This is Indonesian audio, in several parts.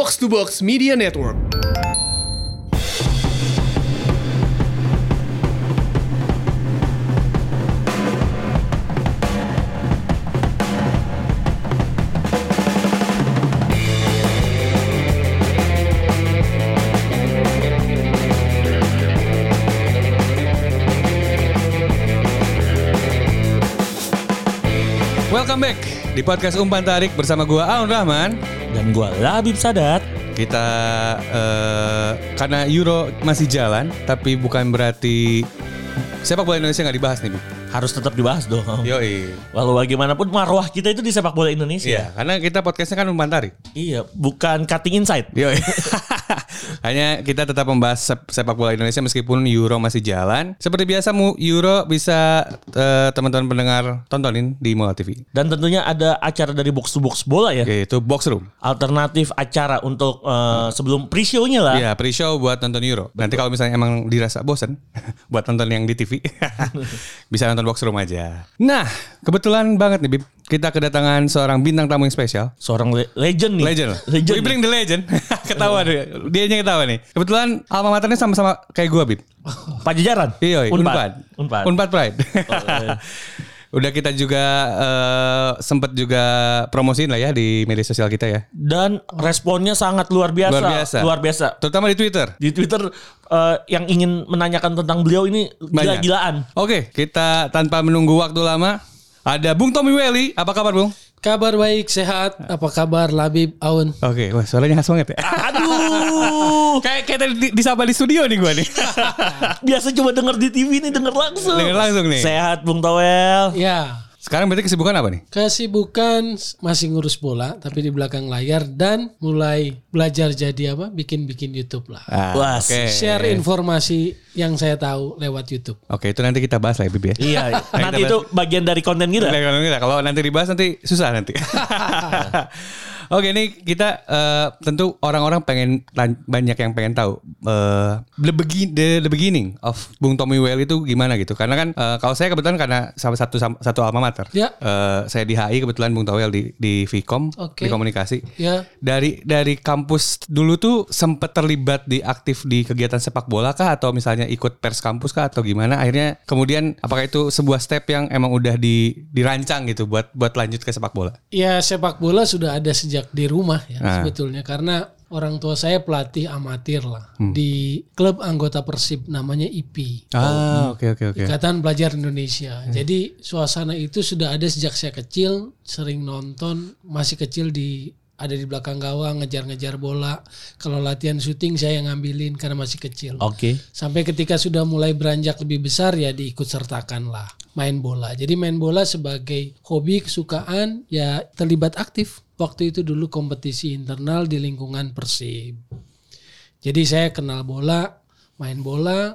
Box to Box Media Network. Welcome back di podcast Umpan Tarik bersama gua Aun Rahman. Dan gua Labib Sadat. Kita eh, karena Euro masih jalan, tapi bukan berarti sepak bola Indonesia nggak dibahas nih. Harus tetap dibahas dong. Yoi. Walau bagaimanapun marwah kita itu di sepak bola Indonesia. Iya, karena kita podcastnya kan Umpan Tarik. Iya, bukan cutting inside. Yoi. Hanya kita tetap membahas sep- sepak bola Indonesia meskipun Euro masih jalan. Seperti biasa, mu Euro bisa eh, teman-teman pendengar tontonin di Mola TV. Dan tentunya ada acara dari box to box bola ya. Yaitu Box Room. Alternatif acara untuk eh, sebelum pre-show-nya lah. Iya, pre-show buat nonton Euro. Nanti kalau misalnya emang dirasa bosen buat nonton yang di TV, bisa nonton box room aja. Nah, kebetulan banget nih Bib, kita kedatangan seorang bintang tamu yang spesial. Seorang le- legend nih. Legend. Legend. We bring the legend. ketawa deh. Dia ketawa nih. Kebetulan alma maternya sama-sama kayak gua, Bib. Pajajaran. Iya, Unpad. Unpad. Unpad. Unpad Pride. iya. Udah kita juga eh, sempet juga promosiin lah ya di media sosial kita ya. Dan responnya sangat luar biasa. Luar biasa. Luar biasa. Terutama di Twitter. Di Twitter eh, yang ingin menanyakan tentang beliau ini gila-gilaan. Oke, kita tanpa menunggu waktu lama ada Bung Tommy Welly. Apa kabar, Bung? Kabar baik, sehat. Apa kabar Labib, Aun? Oke, wah suaranya khas banget ya. Aduh. Kayak kayak tadi di- disapa di studio nih gua nih. Biasa cuma denger di TV nih denger langsung. Denger langsung nih. Sehat Bung Towel. Ya, Sekarang berarti kesibukan apa nih? kesibukan masih ngurus bola, tapi di belakang layar dan mulai belajar jadi apa? Bikin-bikin YouTube lah. Ah, Wah, Oke. Share informasi yang saya tahu lewat YouTube. Oke, itu nanti kita bahas lah ya, Bib ya. Iya, nanti itu bagian dari konten kita. Nah, kalau kita- Kalau nanti dibahas nanti susah nanti. Oke, ini kita eh, tentu orang-orang pengen banyak yang pengen tahu eh, the, begin, the, the beginning of Bung Tommy Well itu gimana gitu. Karena kan eh, kalau saya kebetulan karena salah satu satu alma mater. Ya. Eh, saya di HI kebetulan Bung Towel di di Vkom Oke. di komunikasi. Ya, Dari dari kampus dulu tuh sempat terlibat di aktif di kegiatan sepak bola kah atau misalnya ikut pers kampus kah atau gimana? Akhirnya kemudian apakah itu sebuah step yang emang udah di dirancang gitu buat buat lanjut ke sepak bola? ya sepak bola sudah ada sejak di rumah ya Ah. sebetulnya karena orang tua saya pelatih amatir lah Hmm. di klub anggota Persib namanya IP. Ah, oke oke oke. Ikatan Pelajar Indonesia. Hmm. Jadi suasana itu sudah ada sejak saya kecil, sering nonton, masih kecil di ada di belakang gawang ngejar-ngejar bola. Kalau latihan syuting saya yang ngambilin karena masih kecil. Oke. Sampai ketika sudah mulai beranjak lebih besar ya diikut sertakan lah main bola. Jadi main bola sebagai hobi kesukaan ya terlibat aktif. Waktu itu dulu kompetisi internal di lingkungan Persib. Jadi saya kenal bola, main bola,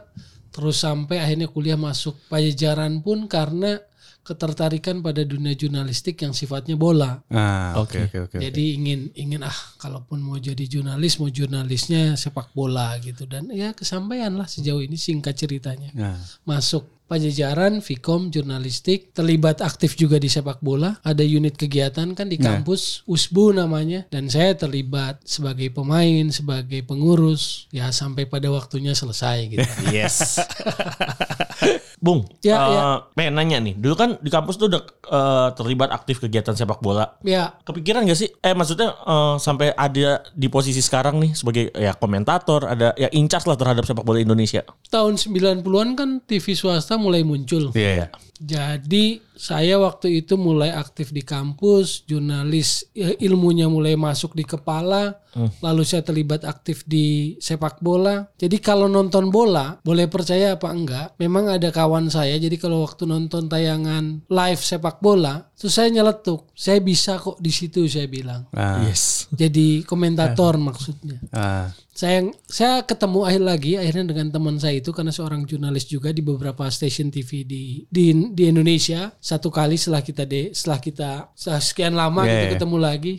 terus sampai akhirnya kuliah masuk pajajaran pun karena ketertarikan pada dunia jurnalistik yang sifatnya bola. Ah, oke oke oke. Jadi ingin ingin ah kalaupun mau jadi jurnalis mau jurnalisnya sepak bola gitu dan ya kesampaian lah sejauh ini singkat ceritanya. Nah, Masuk Pajajaran, Vkom, jurnalistik, terlibat aktif juga di sepak bola. Ada unit kegiatan kan di kampus, USBU namanya. Dan saya terlibat sebagai pemain, sebagai pengurus. Ya sampai pada waktunya selesai gitu. Yes. Bung, Ya, eh, ya. pengen nanya nih. Dulu kan di kampus tuh udah eh, terlibat aktif kegiatan sepak bola. ya Kepikiran gak sih? Eh maksudnya eh, sampai ada di posisi sekarang nih sebagai ya komentator, ada ya in charge lah terhadap sepak bola Indonesia. tahun 90-an kan TV swasta mulai muncul. iya ya. Jadi saya waktu itu mulai aktif di kampus, jurnalis eh, ilmunya mulai masuk di kepala, lalu saya terlibat aktif di sepak bola. Jadi kalau nonton bola, boleh percaya apa enggak, memang ada kawan saya. Jadi kalau waktu nonton tayangan live sepak bola, terus saya nyeletuk, saya bisa kok di situ saya bilang. Ah, Yes. Jadi komentator maksudnya. Ah, saya saya ketemu akhir lagi akhirnya dengan teman saya itu karena seorang jurnalis juga di beberapa stasiun TV di di di Indonesia. Satu kali setelah kita de setelah kita setelah sekian lama Yeah, kita ketemu lagi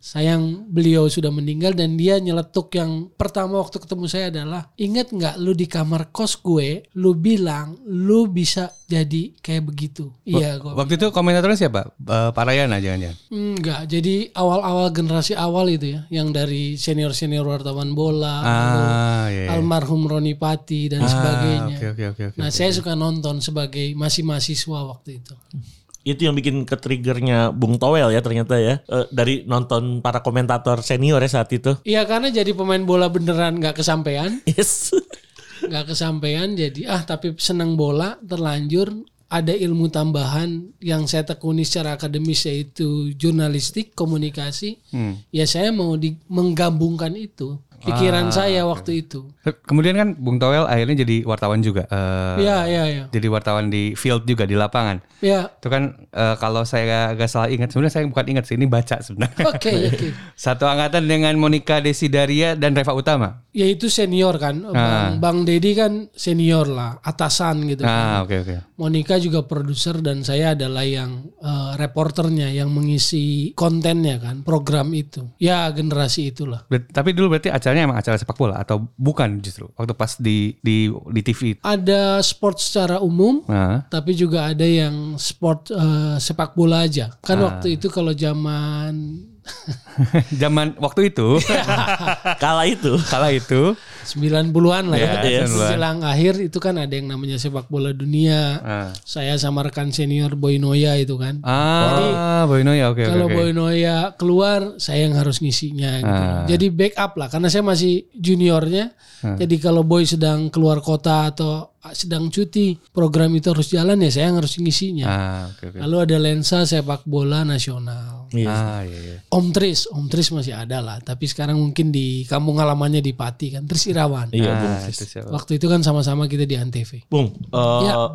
sayang beliau sudah meninggal dan dia nyeletuk yang pertama waktu ketemu saya adalah ingat nggak lu di kamar kos gue lu bilang lu bisa jadi kayak begitu iya gue Waktu itu komentatornya siapa? Eh, Pak Rayana jangan-jangan. Enggak, jadi awal-awal generasi awal itu ya, yang dari senior-senior wartawan bola, Ah, iya. iya. almarhum Roni Pati dan Ah, sebagainya. Oke oke oke oke. Nah, saya suka nonton sebagai masih mahasiswa waktu itu. Itu yang bikin ke triggernya Bung Towel ya ternyata ya. Eh, dari nonton para komentator senior ya saat itu. Iya, karena jadi pemain bola beneran nggak kesampaian, Yes. nggak kesampaian. Jadi ah, tapi senang bola, terlanjur ada ilmu tambahan yang saya tekuni secara akademis yaitu jurnalistik, komunikasi. Hmm. Ya saya mau di, menggabungkan itu pikiran Ah, saya waktu itu. Kemudian kan Bung Towel akhirnya jadi wartawan juga. Iya, iya, iya. Jadi wartawan di field juga di lapangan. Ya, Itu kan eh, kalau saya agak salah ingat, sebenarnya saya bukan ingat sih, ini baca sebenarnya. oke, oke. Satu angkatan dengan Monica Desidaria dan Reva Utama. Ya itu senior kan, Bang, Bang Dedi kan senior lah, atasan gitu. Ah, oke oke. Monica juga produser dan saya adalah yang eh, reporternya yang mengisi kontennya kan, program itu. Ya generasi itulah. Ber- Tapi dulu berarti acaranya emang acara sepak bola atau bukan justru waktu pas di di di TV. Ada sport secara umum, Nah, tapi juga ada yang sport eh, sepak bola aja. Kan waktu itu kalau zaman zaman waktu itu Kala itu. kala itu 90-an lah ya. Iya, 90-an. Menjelang akhir itu kan ada yang namanya sepak bola dunia. ah, Saya sama rekan senior Boy Noya itu kan. ah Boyno ya oke oke. Kalau oke. Boy Noya keluar, saya yang harus ngisinya. Gitu. Ah. Jadi backup lah, karena saya masih juniornya. Ah. Jadi kalau Boy sedang keluar kota atau sedang cuti, program itu harus jalan ya, saya yang harus ngisinya. Ah, oke oke. Lalu ada lensa sepak bola nasional. Ah, iya iya. Om Tris, Om Tris masih ada lah, tapi sekarang mungkin di kampung halamannya di Pati kan, Tris Irawan. Iya, Bung. Ah? Waktu itu kan sama-sama kita di Antv. Bung, eh, Ya.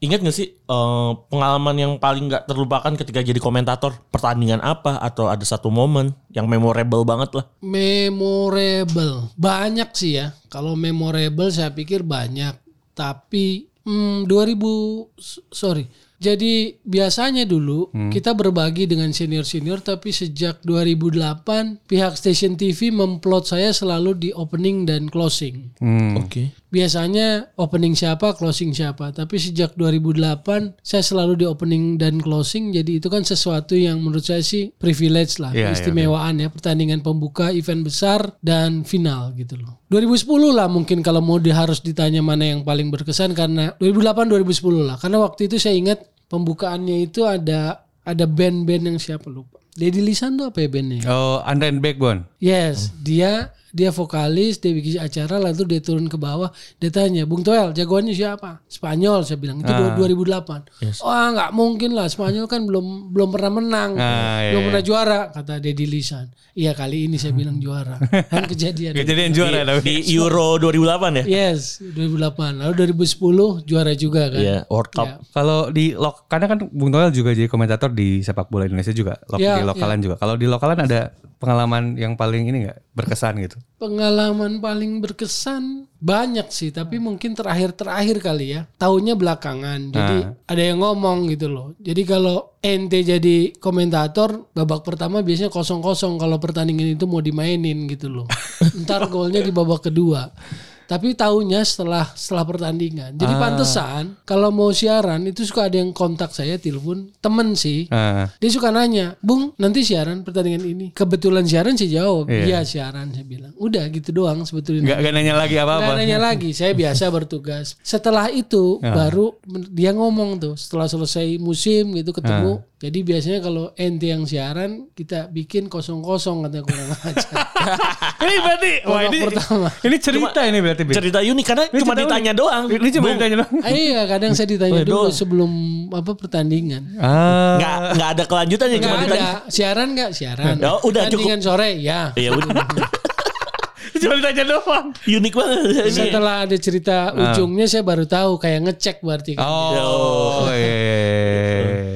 ingat gak sih eh, pengalaman yang paling nggak terlupakan ketika jadi komentator pertandingan apa atau ada satu momen yang memorable banget lah? Memorable. Banyak sih ya. Kalau memorable saya pikir banyak. Tapi hmm, 2000 s- sorry. Jadi biasanya dulu kita berbagi dengan senior-senior tapi sejak 2008 pihak stasiun TV memplot saya selalu di opening dan closing. Hmm. Oke. Biasanya opening siapa, closing siapa. Tapi sejak 2008 saya selalu di opening dan closing. Jadi itu kan sesuatu yang menurut saya sih privilege lah, Iya, iya, keistimewaan ya. Pertandingan pembuka, event besar dan final gitu loh. 2010 lah mungkin kalau mau di, harus ditanya mana yang paling berkesan karena 2008 2010 lah. Karena waktu itu saya ingat pembukaannya itu ada ada band-band yang siapa lupa. Deddy Lisan tuh apa ya bandnya? Oh, Andre and Backbone. Yes, dia dia vokalis, dia bikin acara lalu dia turun ke bawah, dia tanya, "Bung Toel, jagoannya siapa?" Spanyol saya bilang. Itu Ah. 2008. Wah, nggak mungkin lah, Spanyol kan belum belum pernah menang. Ah, iya, belum iya. pernah juara, kata Deddy Lisan. Iya, kali ini saya bilang juara. Kan kejadian. Kejadian juara tapi. Di Euro 2008 ya? Yes, 2008. Lalu 2010 juara juga kan. Iya, World Cup. Ya. Kalau di lok karena kan Bung Toel juga jadi komentator di sepak bola Indonesia juga, lok, Ya, di lokalan juga. Kalau di lokalan ada pengalaman yang paling ini nggak berkesan gitu? Pengalaman paling berkesan banyak sih, tapi mungkin terakhir-terakhir kali ya. Tahunnya belakangan. Jadi ada yang ngomong gitu loh. Jadi kalau ente jadi komentator, babak pertama biasanya kosong-kosong kalau pertandingan itu mau dimainin gitu loh. Ntar golnya di babak kedua. Tapi tahunya setelah setelah pertandingan. Jadi pantesan kalau mau siaran itu suka ada yang kontak saya telepon temen sih. Ah, Dia suka nanya, Bung nanti siaran pertandingan ini. Kebetulan siaran sih jawab, Iya. iya siaran saya bilang. Udah gitu doang sebetulnya. nggak nanya lagi apa-apa. nanya lagi, saya biasa bertugas. Setelah itu baru men- dia ngomong tuh setelah selesai musim gitu ketemu. Jadi biasanya kalau ente yang siaran kita bikin kosong-kosong katanya kurang ajar. ini berarti wah ini pertama. ini cerita ini berarti. Bin. Cerita unik karena Ini cuma ditanya unik. doang. Ini cuma Bung, ditanya doang. Ah, iya kadang saya ditanya Oh, dulu doang. sebelum apa pertandingan. Ah, Nggak nggak ada kelanjutannya cuma Nggak ditanya. ada siaran nggak siaran. Ya, udah, Pertandingan sore ya. Iya udah. cuma ditanya doang. Unik banget ini. Setelah ada cerita ujungnya saya baru tahu kayak ngecek berarti kan. Oh, iya.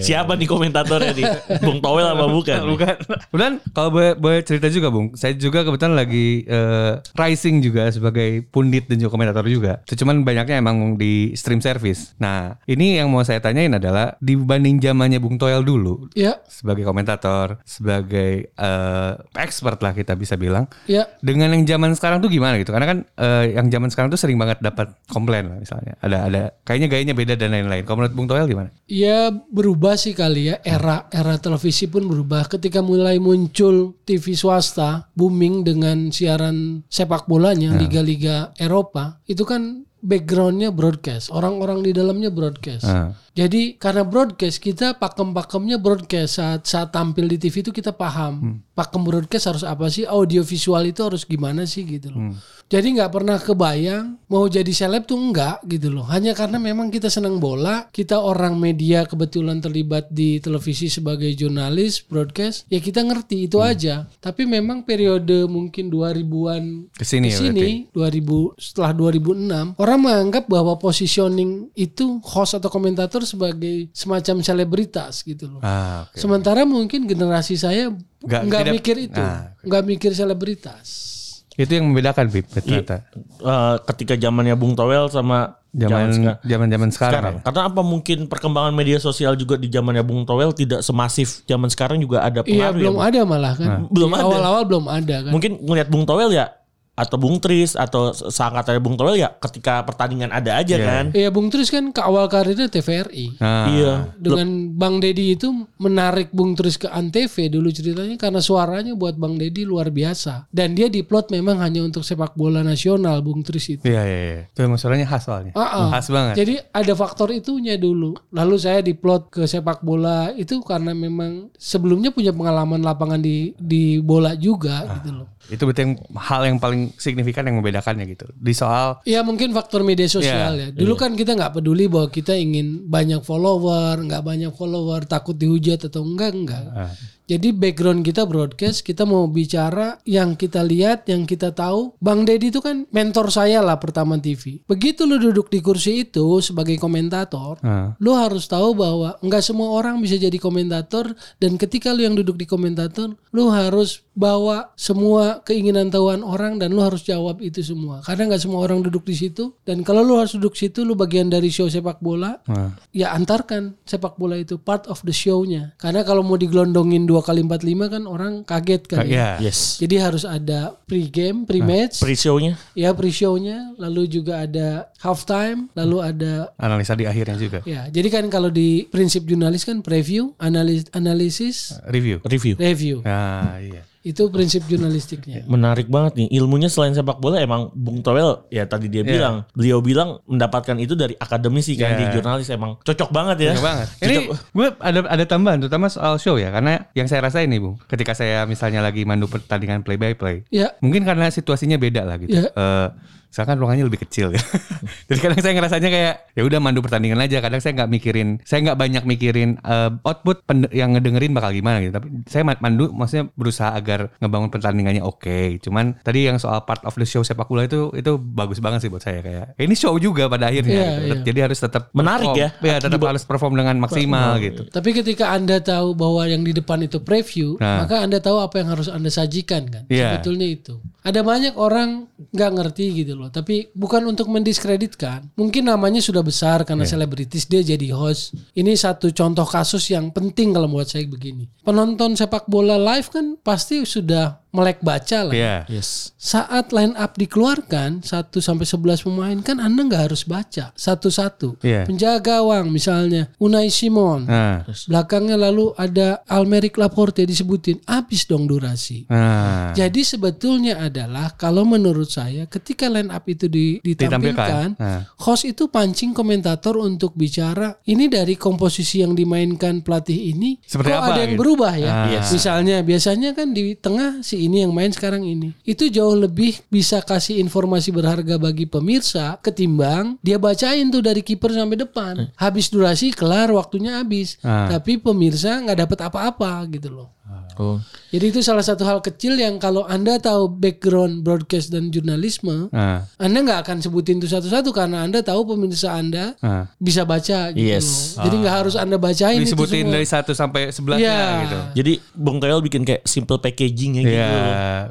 Siapa nih komentatornya nih? Bung Towel apa bukan? Bukan. Kemudian kalau boleh, boleh cerita juga Bung, saya juga kebetulan lagi eh, rising juga sebagai pundit dan juga komentator juga. Cuman banyaknya emang di stream service. Nah ini yang mau saya tanyain adalah dibanding zamannya Bung Toel dulu Ya, sebagai komentator, sebagai eh, expert lah kita bisa bilang. ya. Dengan yang zaman sekarang tuh gimana gitu? Karena kan eh, yang zaman sekarang tuh sering banget dapat komplain lah misalnya. Ada ada kayaknya gayanya beda dan lain-lain. Kalau menurut Bung Toel gimana? Ya berubah sih kali ya era era televisi pun berubah. Ketika mulai muncul TV swasta booming dengan siaran sepak bolanya liga-liga Eropa itu kan backgroundnya broadcast orang-orang di dalamnya broadcast. Ah. jadi karena broadcast kita pakem-pakemnya broadcast. Saat saat tampil di TV itu kita paham pakem broadcast harus apa sih audio visual itu harus gimana sih gitu loh jadi nggak pernah kebayang mau jadi seleb tuh enggak gitu loh hanya karena memang kita senang bola kita orang media kebetulan terlibat di televisi sebagai jurnalis broadcast ya kita ngerti itu aja tapi memang periode mungkin 2000-an Ke sini ya sini 2000 setelah 2006 orang menganggap bahwa positioning itu host atau komentator sebagai semacam selebritas gitu loh. Ah, oke. Sementara mungkin generasi saya Nggak- mikir itu, Ah, nggak mikir selebritas. Itu yang membedakan Bib ternyata. Eh, ketika zamannya Bung Towel sama zaman Zaman sekarang. zaman zaman sekarang. sekarang. ya? Karena apa mungkin perkembangan media sosial juga di zamannya Bung Towel tidak semasif zaman sekarang juga ada Iya pengaruh. ya, belum Bung? ada malah kan. Belum Di ada. Awal-awal belum ada kan. Mungkin ngelihat Bung Towel ya atau Bung Tris atau seangkatannya Bung Towel ya ketika pertandingan ada aja Iya. kan. Iya Bung Tris kan ke awal karirnya TVRI. Nah, Iya. Dengan Bang Dedi itu menarik Bung Tris ke Antv dulu ceritanya karena suaranya buat Bang Dedi luar biasa. Dan dia diplot memang hanya untuk sepak bola nasional Bung Tris itu. Iya iya iya. Itu emang suaranya khas soalnya. Ah, ah. Khas banget. Jadi ada faktor itunya dulu. Lalu saya diplot ke sepak bola itu karena memang sebelumnya punya pengalaman lapangan di di bola juga gitu loh. itu betul yang hal yang paling signifikan yang membedakannya gitu. Di soal Ya mungkin faktor media sosial Iya, ya. Dulu kan kita nggak peduli bahwa kita ingin banyak follower, nggak banyak follower, takut dihujat atau enggak enggak. ah, Jadi background kita broadcast, kita mau bicara yang kita lihat, yang kita tahu. Bang Deddy itu kan mentor saya lah pertama TV. Begitu lu duduk di kursi itu sebagai komentator, ah. lu harus tahu bahwa nggak semua orang bisa jadi komentator dan ketika lu yang duduk di komentator, lu harus bawa semua keinginan tahuan orang dan lu harus jawab itu semua. Karena nggak semua orang duduk di situ dan kalau lu harus duduk situ, lu bagian dari show sepak bola, ah. ya antarkan sepak bola itu part of the show-nya. Karena kalau mau digelondongin dua kali empat lima kan orang kaget kan. ya. Iya. Yes. Jadi harus ada pre-game, pre-match, Pre-show-nya ya pre-show-nya, lalu juga ada halftime, lalu ada Analisa di akhirnya juga. Ya, jadi kan kalau di prinsip jurnalis kan preview, analis, analisis, Review. review. review. Ah iya. Itu prinsip jurnalistiknya. Menarik banget nih. Ilmunya selain sepak bola emang Bung Towel ya tadi dia bilang, beliau bilang mendapatkan itu dari akademisi kan Iya. di jurnalis emang cocok banget ya. Banyak banget. Ini gue ada ada tambahan terutama soal show ya karena yang saya rasain nih Bung, ketika saya misalnya lagi mandu pertandingan play by play, Ya, mungkin karena situasinya beda lah gitu. Iya. Eh, misalkan ruangannya lebih kecil ya. Jadi kadang saya ngerasanya kayak ya udah mandu pertandingan aja. Kadang saya nggak mikirin, saya nggak banyak mikirin eh, output yang ngedengerin bakal gimana gitu. Tapi saya ma- mandu maksudnya berusaha agar ngebangun pertandingannya oke. Cuman tadi yang soal part of the show sepak bola itu itu bagus banget sih buat saya kayak ini show juga pada akhirnya. Iya, gitu. iya. Jadi harus tetap Menarik perform. ya. Ya tetap harus perform dengan maksimal gitu. tapi ketika Anda tahu bahwa yang di depan itu preview, Nah. maka Anda tahu apa yang harus Anda sajikan kan. Iya. Sebetulnya itu. Ada banyak orang nggak ngerti gitu loh, tapi bukan untuk mendiskreditkan. Mungkin namanya sudah besar karena selebritis dia jadi host. Ini satu contoh kasus yang penting kalau buat saya begini. Penonton sepak bola live kan pasti sudah melek baca lah. Iya. Yes. saat line up dikeluarkan 1 sampai 11 pemain kan Anda nggak harus baca satu-satu. Iya. Penjaga gawang misalnya Unai Simon. Nah, Belakangnya lalu ada Almeric Laporte disebutin. Habis dong durasi. nah. Jadi sebetulnya adalah kalau menurut saya ketika line up itu di- ditampilkan, Ditampilkan. Nah. host itu pancing komentator untuk bicara ini dari komposisi yang dimainkan pelatih ini Seperti kok apa ada yang gitu? berubah ya. Ah. Yes. Misalnya biasanya kan di tengah si ini yang main sekarang ini. Itu jauh lebih bisa kasih informasi berharga bagi pemirsa ketimbang dia bacain tuh dari kiper sampai depan. Habis durasi kelar waktunya habis. Ah. Tapi pemirsa nggak dapat apa-apa gitu loh. Oh. Jadi itu salah satu hal kecil yang kalau Anda tahu background broadcast dan jurnalisme, Ah, Anda nggak akan sebutin itu satu-satu karena Anda tahu pemirsa Anda ah. bisa baca gitu Yes. loh. Jadi nggak harus Anda bacain itu Disebutin semua. dari satu sampai sebelasnya Iya. gitu. Jadi Bung Toel bikin kayak simple packaging ya gitu. Iya.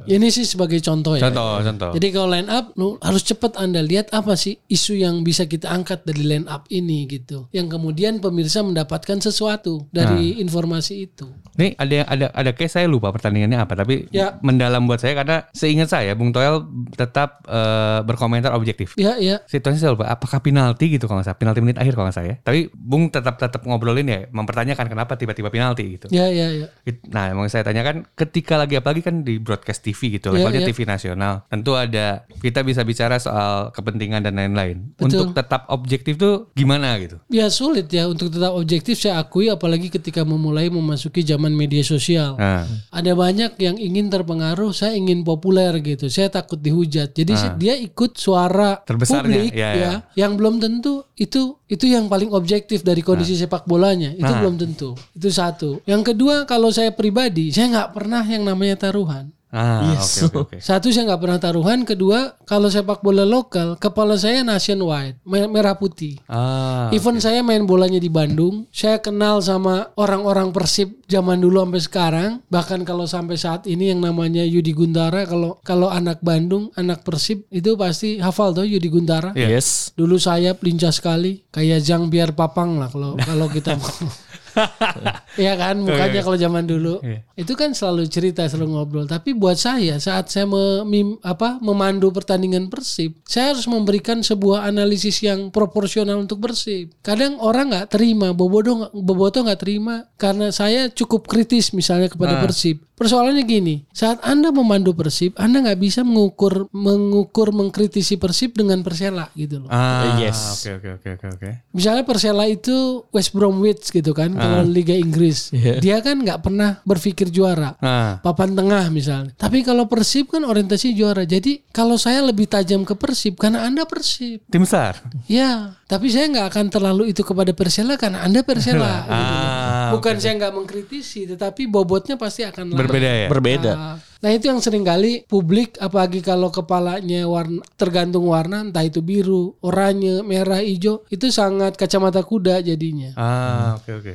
Ini sih sebagai contoh ya. Contoh, contoh. Jadi kalau line up lu harus cepat Anda lihat apa sih isu yang bisa kita angkat dari line up ini gitu. Yang kemudian pemirsa mendapatkan sesuatu dari informasi itu. Nih ada yang ada ada case saya lupa pertandingannya apa tapi Ya. mendalam buat saya karena seingat saya Bung Toel tetap eh, berkomentar objektif. Ya, ya. Situasi saya lupa apakah penalti gitu kalau nggak salah penalti menit akhir kalau nggak salah ya. Tapi Bung tetap tetap ngobrolin ya mempertanyakan kenapa tiba-tiba penalti gitu. Ya, ya, ya. It- Nah, mau saya tanyakan ketika lagi apalagi kan di broadcast TV gitu, Iya, levelnya iya. TV nasional. Tentu ada kita bisa bicara soal kepentingan dan lain-lain. Untuk tetap objektif tuh gimana gitu? Ya sulit ya untuk tetap objektif saya akui apalagi ketika memulai memasuki zaman media sosial. Nah, Ada banyak yang ingin terpengaruh, saya ingin populer gitu. Saya takut dihujat. Jadi si- dia ikut suara Terbesarnya, publik ya, ya, ya. yang belum tentu itu itu yang paling objektif dari kondisi sepak bolanya. Itu belum tentu. Itu satu. Yang kedua kalau saya pribadi, saya nggak pernah yang namanya taruhan. Ah, Yes. oke oke. Satu saya nggak pernah taruhan. Kedua kalau sepak bola lokal, kepala saya nationwide, me- merah putih. Ah, Even saya main bolanya di Bandung, saya kenal sama orang-orang Persib zaman dulu sampai sekarang. Bahkan kalau sampai saat ini yang namanya Yudi Guntara, kalau kalau anak Bandung, anak Persib itu pasti hafal tuh Yudi Guntara. Iya. Yes. Dulu saya lincah sekali, kayak Jang biar papang lah kalau kalau kita mau. Iya kan mukanya kalau zaman dulu. Iya. Itu kan selalu cerita, selalu ngobrol. Tapi buat saya saat saya memim, apa memandu pertandingan Persib, saya harus memberikan sebuah analisis yang proporsional untuk Persib. Kadang orang nggak terima, Bobodo Boboto nggak terima karena saya cukup kritis misalnya kepada Persib. Persoalannya gini, saat Anda memandu Persib, Anda nggak bisa mengukur mengukur mengkritisi Persib dengan Persela gitu loh. Ah, Yes. Oke oke oke oke oke. Misalnya Persela itu West Bromwich gitu kan kalau Liga Inggris. Dia kan nggak pernah berpikir juara. Ah, Papan tengah misalnya. Tapi kalau Persib kan orientasi juara. Jadi kalau saya lebih tajam ke Persib karena Anda Persib. tim besar. Ya, tapi saya nggak akan terlalu itu kepada Persela karena Anda Persela. gitu loh. Ah, Bukan saya nggak mengkritisi, tetapi bobotnya pasti akan berbeda ya. Berbeda. Nah, Nah itu yang sering kali publik apalagi kalau kepalanya warna tergantung warna entah itu biru, oranye, merah, hijau itu sangat kacamata kuda jadinya. Ah, oke oke.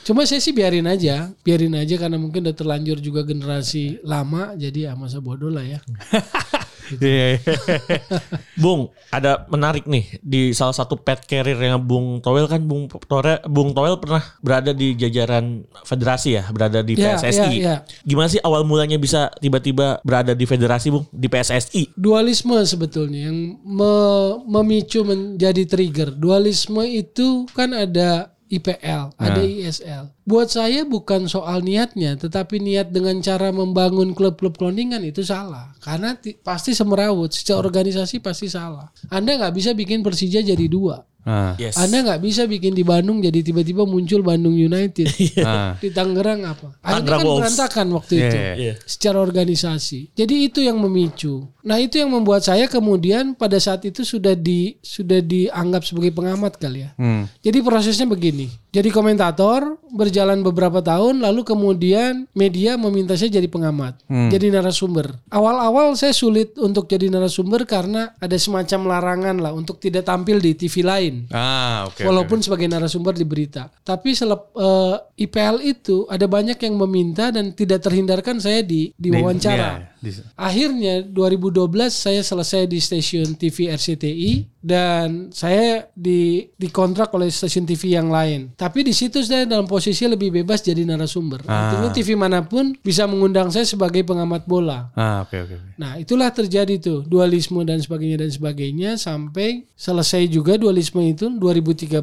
Cuma saya sih biarin aja, biarin aja karena mungkin udah terlanjur juga generasi lama jadi ya masa bodoh lah ya. Iya. iya. Bung, ada menarik nih di salah satu pet carrier-nya Bung Toel kan Bung Tore, Bung Toel pernah berada di jajaran federasi ya, berada di Ya, PSSI. ya, ya. Gimana sih awal mulanya bisa tiba-tiba berada di federasi, Bung? Di PSSI? Dualisme sebetulnya yang me- memicu menjadi trigger. Dualisme itu kan ada IPL, ada ISL. Buat saya bukan soal niatnya, tetapi niat dengan cara membangun klub-klub cloningan itu salah. Karena ti- pasti semerawut, secara organisasi pasti salah. Anda nggak bisa bikin Persija jadi dua. Ah, Yes. Anda nggak bisa bikin di Bandung jadi tiba-tiba muncul Bandung United. ah. di Tangerang apa? Akhirnya Tangerang kan Wolves. berantakan waktu Iya, itu iya, iya. secara organisasi. Jadi itu yang memicu. Nah itu yang membuat saya kemudian pada saat itu sudah di sudah dianggap sebagai pengamat kali ya. Hmm. Jadi prosesnya begini. Jadi komentator berjalan beberapa tahun lalu kemudian media meminta saya jadi pengamat, jadi narasumber. Awal-awal saya sulit untuk jadi narasumber karena ada semacam larangan lah untuk tidak tampil di TV lain. Ah, oke. Walaupun sebagai narasumber di berita. Tapi selep, eh, IPL itu ada banyak yang meminta dan tidak terhindarkan saya di Di- diwawancara. di- Akhirnya 2012 saya selesai di stasiun TV RCTI dan saya di dikontrak oleh stasiun TV yang lain. Tapi di situ saya dalam posisi lebih bebas jadi narasumber. Artinya TV mana pun bisa mengundang saya sebagai pengamat bola. Ah, oke oke. oke. Nah itulah terjadi tuh dualisme dan sebagainya dan sebagainya sampai selesai juga dualisme itu 2013.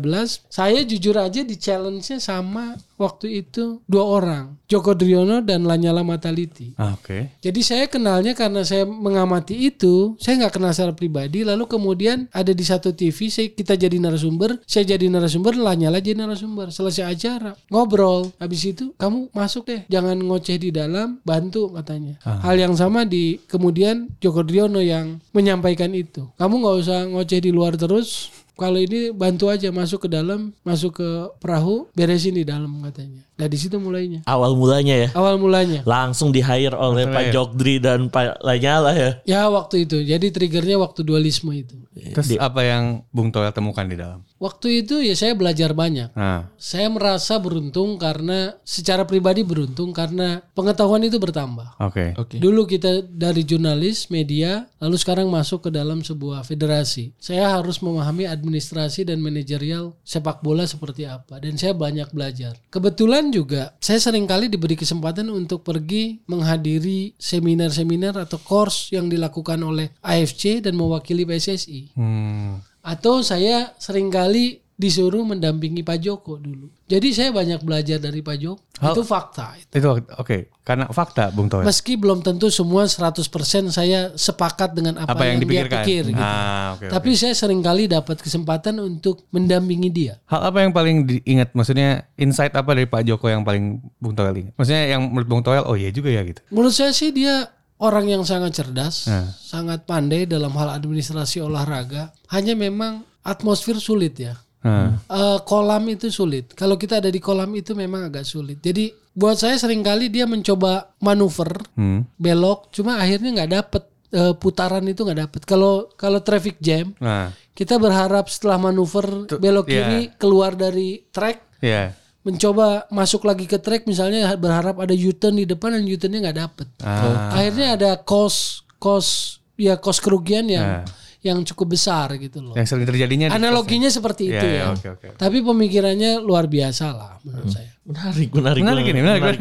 Saya jujur aja di challenge-nya sama waktu itu dua orang Joko Driono dan Lanyala Mataliti. Ah, oke. Jadi saya kenalnya karena saya mengamati itu, saya nggak kenal secara pribadi. Lalu kemudian ada di satu TV, saya kita jadi narasumber, saya jadi narasumber, Lanyala jadi narasumber. Selesai acara, ngobrol. Habis itu kamu masuk deh, jangan ngoceh di dalam, bantu katanya. Hal yang sama di kemudian Joko Driono yang menyampaikan itu. Kamu nggak usah ngoceh di luar terus. Kalau ini bantu aja masuk ke dalam, masuk ke perahu, beresin di dalam katanya. Nah di situ mulainya. Awal mulanya ya. Awal mulanya. Langsung di hire oleh Langsung Pak hire. Jogdri dan Pak Lanyala ya. Ya waktu itu. Jadi triggernya waktu dualisme itu. Terus apa yang Bung Toel temukan di dalam? Waktu itu ya saya belajar banyak. Nah, Saya merasa beruntung karena secara pribadi beruntung karena pengetahuan itu bertambah. oke. Oke. Dulu kita dari jurnalis, media, lalu sekarang masuk ke dalam sebuah federasi. Saya harus memahami administrasi dan manajerial sepak bola seperti apa. Dan saya banyak belajar. Kebetulan juga saya sering kali diberi kesempatan untuk pergi menghadiri seminar-seminar atau course yang dilakukan oleh AFC dan mewakili PSSI. Hmm. Atau saya sering kali disuruh mendampingi Pak Joko dulu. Jadi saya banyak belajar dari Pak Joko. Hal- Itu fakta. Itu oke. Karena fakta Bung Toel. Meski belum tentu semua 100% saya sepakat dengan apa, apa yang, yang, dia pikir gitu. Ah, oke. Tapi saya sering kali dapat kesempatan untuk mendampingi dia. Hal apa yang paling diingat? Maksudnya insight apa dari Pak Joko yang paling Bung Toel ingat? Maksudnya yang menurut Bung Toel, oh iya juga ya gitu. Menurut saya sih dia orang yang sangat cerdas, Nah. sangat pandai dalam hal administrasi olahraga. Hanya memang atmosfer sulit ya. Nah, Eh, kolam itu sulit. Kalau kita ada di kolam itu memang agak sulit. Jadi buat saya sering kali dia mencoba manuver hmm. belok, cuma akhirnya nggak dapet Eh, putaran itu nggak dapet. Kalau kalau traffic jam, nah, kita berharap setelah manuver belok iya. kiri keluar dari track, ya. mencoba masuk lagi ke track, misalnya berharap ada U-turn di depan dan U-turnnya nggak dapet. Ah. Akhirnya ada cost cost ya cost kerugian yang Nah. Yang cukup besar gitu loh. Yang sering terjadinya. di- Analoginya seperti Iya, itu iya, ya. oke, oke. Tapi pemikirannya luar biasa lah menurut saya. Menarik, menarik. Menarik ini, menarik. menarik.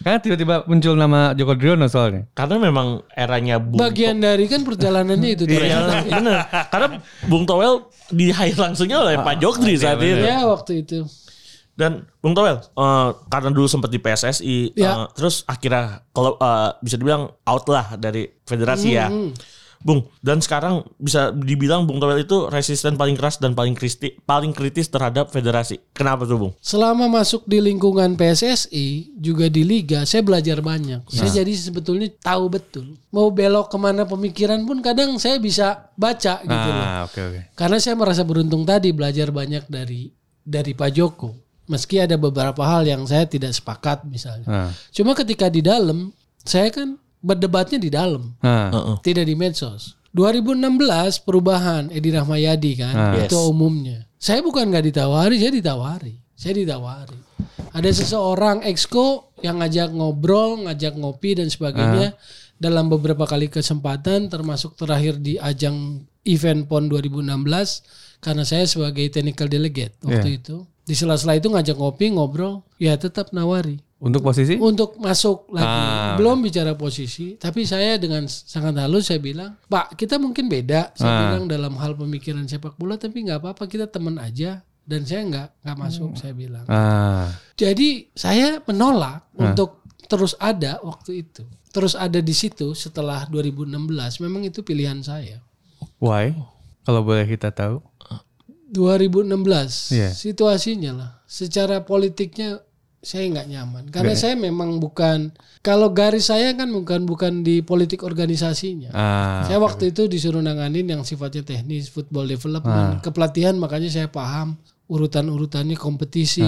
Karena tiba-tiba muncul nama Joko Driono soalnya. Karena memang eranya Bung Bagian dari kan perjalanannya itu. tuh. Iya, bener. Karena Bung Towel di hire langsungnya oleh Pak Jogdri saat itu. Ya waktu itu. Dan Bung Towel, eh, karena dulu sempat di PSSI, Ya. eh, terus akhirnya kalau eh, bisa dibilang out lah dari federasi ya. Bung, dan sekarang bisa dibilang Bung Towel itu resisten paling keras dan paling kritis, paling kritis terhadap federasi. Kenapa tuh Bung? Selama masuk di lingkungan PSSI juga di liga, saya belajar banyak. Saya jadi sebetulnya tahu betul mau belok ke mana pemikiran pun kadang saya bisa baca gitu loh. Ah, oke oke. Karena saya merasa beruntung tadi belajar banyak dari dari Pak Joko. Meski ada beberapa hal yang saya tidak sepakat misalnya. Ah. Cuma ketika di dalam, saya kan berdebatnya di dalam. Heeh. tidak di medsos. 2016 perubahan Edi Rahmayadi kan, Ah. itu Yes. umumnya. Saya bukan nggak ditawari, saya ditawari. Saya ditawari. Ada seseorang exco yang ngajak ngobrol, ngajak ngopi dan sebagainya dalam beberapa kali kesempatan termasuk terakhir di ajang event PON 2016 karena saya sebagai technical delegate waktu itu. Di sela-sela itu ngajak ngopi, ngobrol, ya tetap nawari Untuk posisi? untuk masuk lagi. Ah, Belum bicara posisi, tapi saya dengan sangat halus saya bilang, Pak, kita mungkin beda. Saya Ah. bilang dalam hal pemikiran sepak bola, tapi nggak apa-apa kita teman aja. Dan saya nggak nggak masuk, saya bilang. Ah. Jadi saya menolak untuk terus ada waktu itu, terus ada di situ setelah 2016. Memang itu pilihan saya. Why? Kalau boleh kita tahu. 2016 Iya. situasinya lah secara politiknya saya nggak nyaman. Karena saya memang bukan kalau garis saya kan bukan bukan di politik organisasinya. Ah. saya waktu itu disuruh nanganin yang sifatnya teknis football development. Kepelatihan makanya saya paham urutan-urutannya kompetisi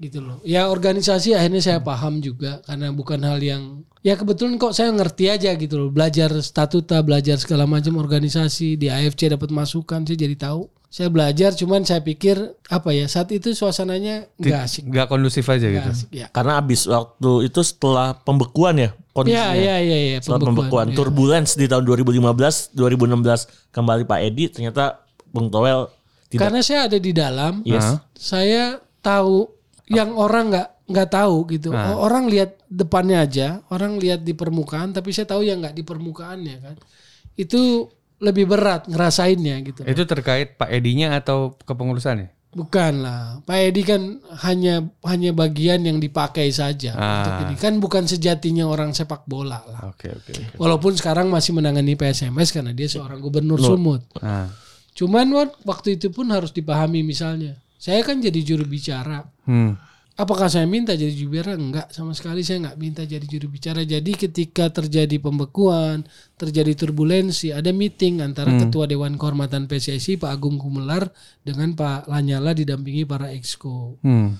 gitu loh. Ya organisasi akhirnya saya paham juga karena bukan hal yang ya kebetulan kok saya ngerti aja gitu loh. Belajar statuta belajar segala macam organisasi di AFC dapat masukan saya jadi tahu saya belajar cuman saya pikir apa ya saat itu suasananya nggak asik Gak kondusif aja nggak gitu. asik ya Karena abis waktu itu setelah pembekuan ya ya kondisinya. ya ya ya setelah pembekuan ya. turbulence di tahun 2015, 2016 kembali Pak Edi ternyata Bung Towel tidak karena saya ada di dalam Yes. saya tahu yang orang nggak nggak tahu gitu orang lihat depannya aja orang lihat di permukaan tapi saya tahu yang nggak di permukaannya kan itu lebih berat ngerasainnya gitu Itu terkait Pak Edinya atau kepengurusannya? bukan lah Pak Edi kan hanya hanya bagian yang dipakai saja untuk ini kan bukan sejatinya orang sepak bola lah Oke oke. oke. walaupun sekarang masih menangani PSMS karena dia seorang gubernur Sumut Ah. cuman waktu itu pun harus dipahami misalnya saya kan jadi juru bicara Hmm. Apakah saya minta jadi juru bicara? Enggak, sama sekali saya nggak minta jadi juru bicara. Jadi ketika terjadi pembekuan, terjadi turbulensi, ada meeting antara Ketua Dewan Kehormatan PSSI Pak Agung Gumelar dengan Pak Lanyala didampingi para exco. Hmm.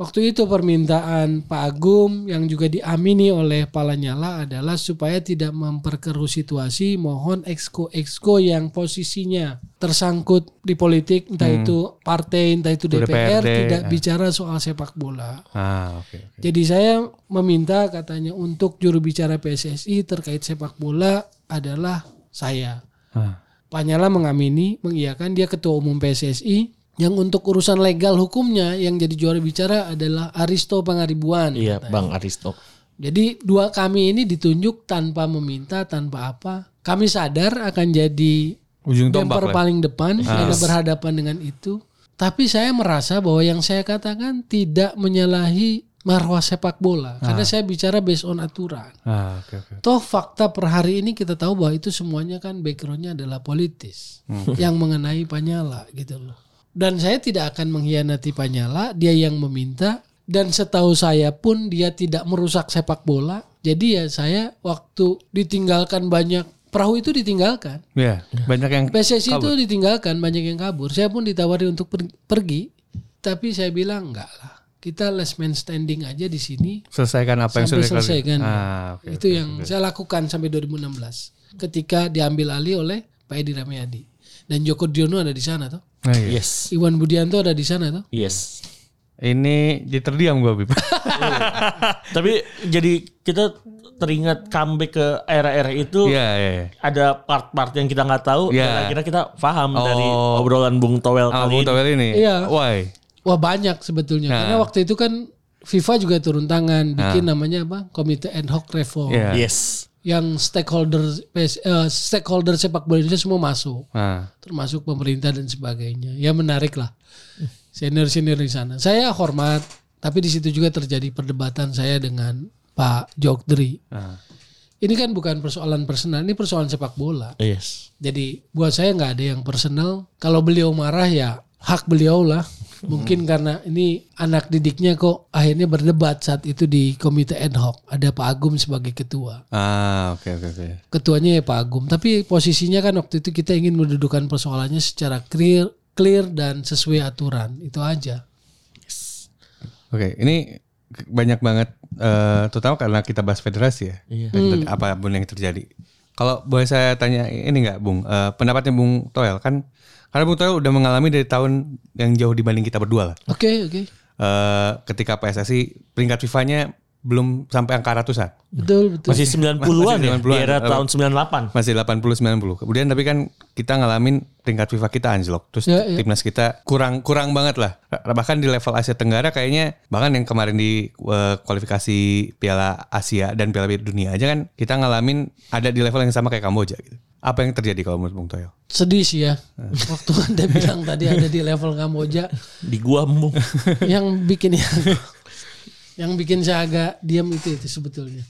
Waktu itu permintaan Pak Agung yang juga diamini oleh Pak Lanyala adalah supaya tidak memperkeruh situasi, mohon exco-exco yang posisinya tersangkut di politik, entah itu partai, entah itu DPR, DPRD, tidak ah. bicara soal sepak bola. Ah, oke. oke. Jadi saya meminta katanya untuk juru bicara PSSI terkait sepak bola adalah saya. Ah. Pak Nyala mengamini, mengiyakan dia ketua umum PSSI yang untuk urusan legal hukumnya yang jadi juara bicara adalah Aristo Pangaribuan. Iya, Bang Aristo. Jadi dua kami ini ditunjuk tanpa meminta, tanpa apa. Kami sadar akan jadi Ujung tombak lah. Ah. paling depan karena berhadapan dengan itu. Tapi saya merasa bahwa yang saya katakan tidak menyalahi marwah sepak bola karena saya bicara based on aturan. Ah, oke oke. Toh fakta per hari ini kita tahu bahwa itu semuanya kan backgroundnya adalah politis Hmm. yang mengenai Panyala gitu loh. Dan saya tidak akan mengkhianati Panyala, dia yang meminta dan setahu saya pun dia tidak merusak sepak bola. Jadi ya saya waktu ditinggalkan banyak perahu itu ditinggalkan. Ya, banyak yang PSSI itu ditinggalkan banyak yang kabur. Saya pun ditawari untuk per- pergi, tapi saya bilang enggak lah. Kita last man standing aja di sini selesaikan apa yang sudah selesai kan. Ah, oke. itu yang saya lakukan sampai 2016 ketika diambil alih oleh Pak Edi Rameyadi dan Joko Driono ada di sana tuh. Nah, iya. Yes. Iwan Budianto ada di sana tuh. Yes. Ini jadi terdiam gua, Bib. Tapi jadi kita teringat comeback ke era-era itu Iya, iya. iya. ada part-part yang kita nggak tahu Iya. dan akhirnya kita paham dari Oh. obrolan Bung Towel Ah, kali Bung ini. Towel ini. Iya. Why? Wah banyak sebetulnya Nah. karena waktu itu kan FIFA juga turun tangan bikin namanya apa Komite Ad Hoc Reform Iya. Yes. Yang stakeholder eh, stakeholder sepak bola Indonesia semua masuk. Ah. termasuk pemerintah dan sebagainya. Ya menarik lah. Senior senior di sana. Saya hormat tapi di situ juga terjadi perdebatan saya dengan Pak Jokdri Ah. ini kan bukan persoalan personal ini persoalan sepak bola. Yes. jadi buat saya nggak ada yang personal. Kalau beliau marah ya hak beliau lah mungkin karena ini anak didiknya kok akhirnya berdebat saat itu di komite ad hoc ada Pak Agum sebagai ketua Ah, oke oke oke. ketuanya ya Pak Agum tapi posisinya kan waktu itu kita ingin mendudukan persoalannya secara clear clear dan sesuai aturan itu aja Oke, ini banyak banget eh terutama karena kita bahas federasi ya. Iya. Dan tadi apa pun yang terjadi. Kalau boleh saya tanya ini nggak, Bung? Eh, pendapatnya Bung Toel kan karena Bung Toel udah mengalami dari tahun yang jauh dibanding kita berdua lah. oke oke Eh, ketika PSSI peringkat FIFA-nya belum sampai angka ratusan. betul betul Masih 90-an ya, di 90-an. era tahun 98. Masih 80 90. Kemudian tapi kan kita ngalamin peringkat FIFA kita anjlok. Terus Ya, ya. timnas kita kurang kurang banget lah. Bahkan di level Asia Tenggara kayaknya bahkan yang kemarin di eh, kualifikasi Piala Asia dan Piala Dunia aja kan kita ngalamin ada di level yang sama kayak Kamboja gitu. Apa yang terjadi kalau menurut Bung Toyo? sedih sih ya waktu anda bilang tadi ada di level Kamboja Di gua Bung. yang bikin yang yang bikin saya agak diam itu itu sebetulnya.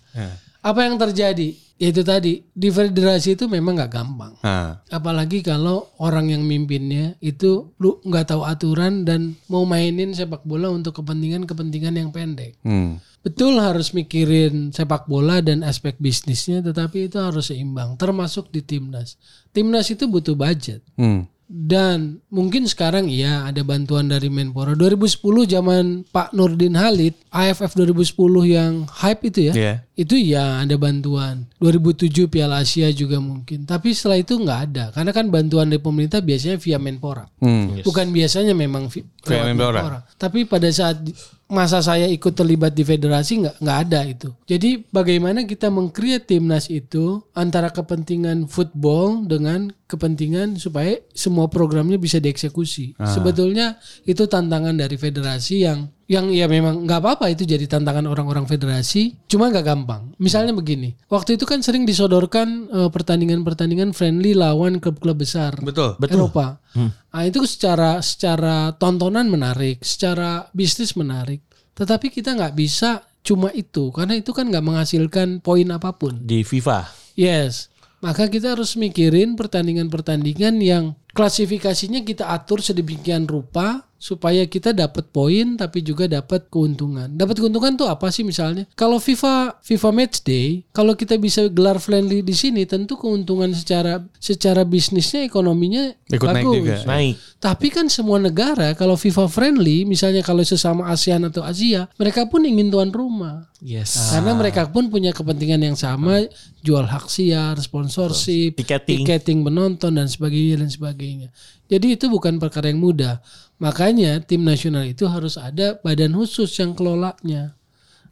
Apa yang terjadi? Yaitu tadi di federasi itu memang nggak gampang. Nah, Apalagi kalau orang yang mimpinnya itu lu nggak tahu aturan dan mau mainin sepak bola untuk kepentingan-kepentingan yang pendek. hmm. Betul harus mikirin sepak bola dan aspek bisnisnya, tetapi itu harus seimbang. Termasuk di timnas. Timnas itu butuh budget. Hmm. Dan mungkin sekarang iya ada bantuan dari Menpora. 2010 zaman Pak Nurdin Halid, AFF 2010 yang hype itu ya. Iya. Itu ya ada bantuan. 2007 Piala Asia juga mungkin. Tapi setelah itu nggak ada. Karena kan bantuan dari pemerintah biasanya via Menpora. Hmm. Bukan biasanya memang vi- Via lewat Menpora. Tapi pada saat masa saya ikut terlibat di federasi nggak nggak ada itu. Jadi bagaimana kita mengcreate timnas itu antara kepentingan football dengan kepentingan supaya semua programnya bisa dieksekusi. Sebetulnya itu tantangan dari federasi yang yang ya memang nggak apa-apa itu jadi tantangan orang-orang federasi, cuma nggak gampang. Misalnya begini, waktu itu kan sering disodorkan eh, pertandingan-pertandingan friendly lawan klub-klub besar. Betul. Eropa. Nah, itu secara secara tontonan menarik, secara bisnis menarik. Tetapi kita nggak bisa cuma itu karena itu kan nggak menghasilkan poin apa pun. Di FIFA. Yes. Maka kita harus mikirin pertandingan-pertandingan yang klasifikasinya kita atur sedemikian rupa supaya kita dapat poin tapi juga dapat keuntungan. Dapat keuntungan tuh apa sih misalnya? Kalau FIFA FIFA Match Day, kalau kita bisa gelar friendly di sini tentu keuntungan secara secara bisnisnya ekonominya Ikut naik bagus. juga. Naik. Tapi kan semua negara kalau FIFA friendly, misalnya kalau sesama ASEAN atau Asia, mereka pun ingin tuan rumah. Yes. Karena mereka pun punya kepentingan yang sama, jual hak siar, sponsorship, Tiketing. tiketing penonton dan sebagainya dan sebagainya. Jadi itu bukan perkara yang mudah. Makanya tim nasional itu harus ada badan khusus yang kelolanya.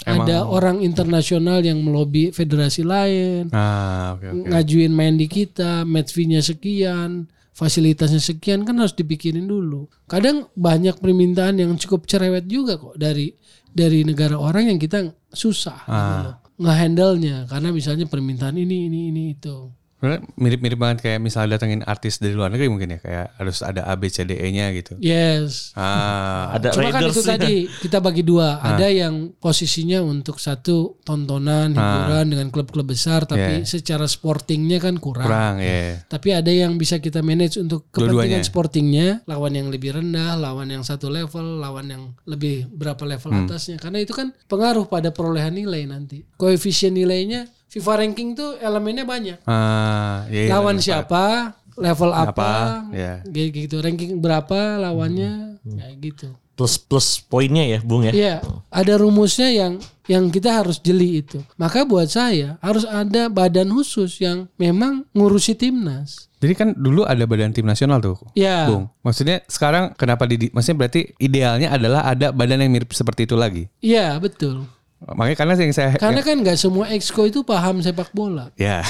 Ada orang internasional yang melobi federasi lain, Ah, oke oke. ngajuin main di kita, match fee-nya sekian, fasilitasnya sekian kan harus dipikirin dulu. Kadang banyak permintaan yang cukup cerewet juga kok dari dari negara orang yang kita susah gitu loh. ngehandle-nya karena misalnya permintaan ini ini ini itu. Mirip-mirip banget kayak misalnya datengin artis dari luar negeri mungkin ya kayak harus ada A B C D E-nya gitu. Yes. Ah, Ada Cuma kan itu Raiders tadi kita bagi dua. Ada yang posisinya untuk satu tontonan hiburan dengan klub-klub besar tapi Yeah. secara sportingnya kan kurang. kurang ya. Tapi ada yang bisa kita manage untuk kepentingan Dua-duanya. sportingnya, lawan yang lebih rendah, lawan yang satu level, lawan yang lebih berapa level Hmm. atasnya. Karena itu kan pengaruh pada perolehan nilai nanti. Koefisien nilainya FIFA ranking tuh elemennya banyak. Ah, iya, iya, lawan benar, Pak. siapa, level apa, Apa, ya. kayak gitu. Ranking berapa lawannya, Hmm. kayak gitu. Plus plus poinnya ya, Bung ya. Iya, ada rumusnya yang yang kita harus jeli itu. Maka buat saya harus ada badan khusus yang memang ngurusi timnas. Jadi kan dulu ada badan tim nasional tuh. Ya. Bung. Maksudnya sekarang kenapa di maksudnya berarti idealnya adalah ada badan yang mirip seperti itu lagi. Iya, betul. Makanya karena yang saya Karena kan nggak semua exco itu paham sepak bola. Ya,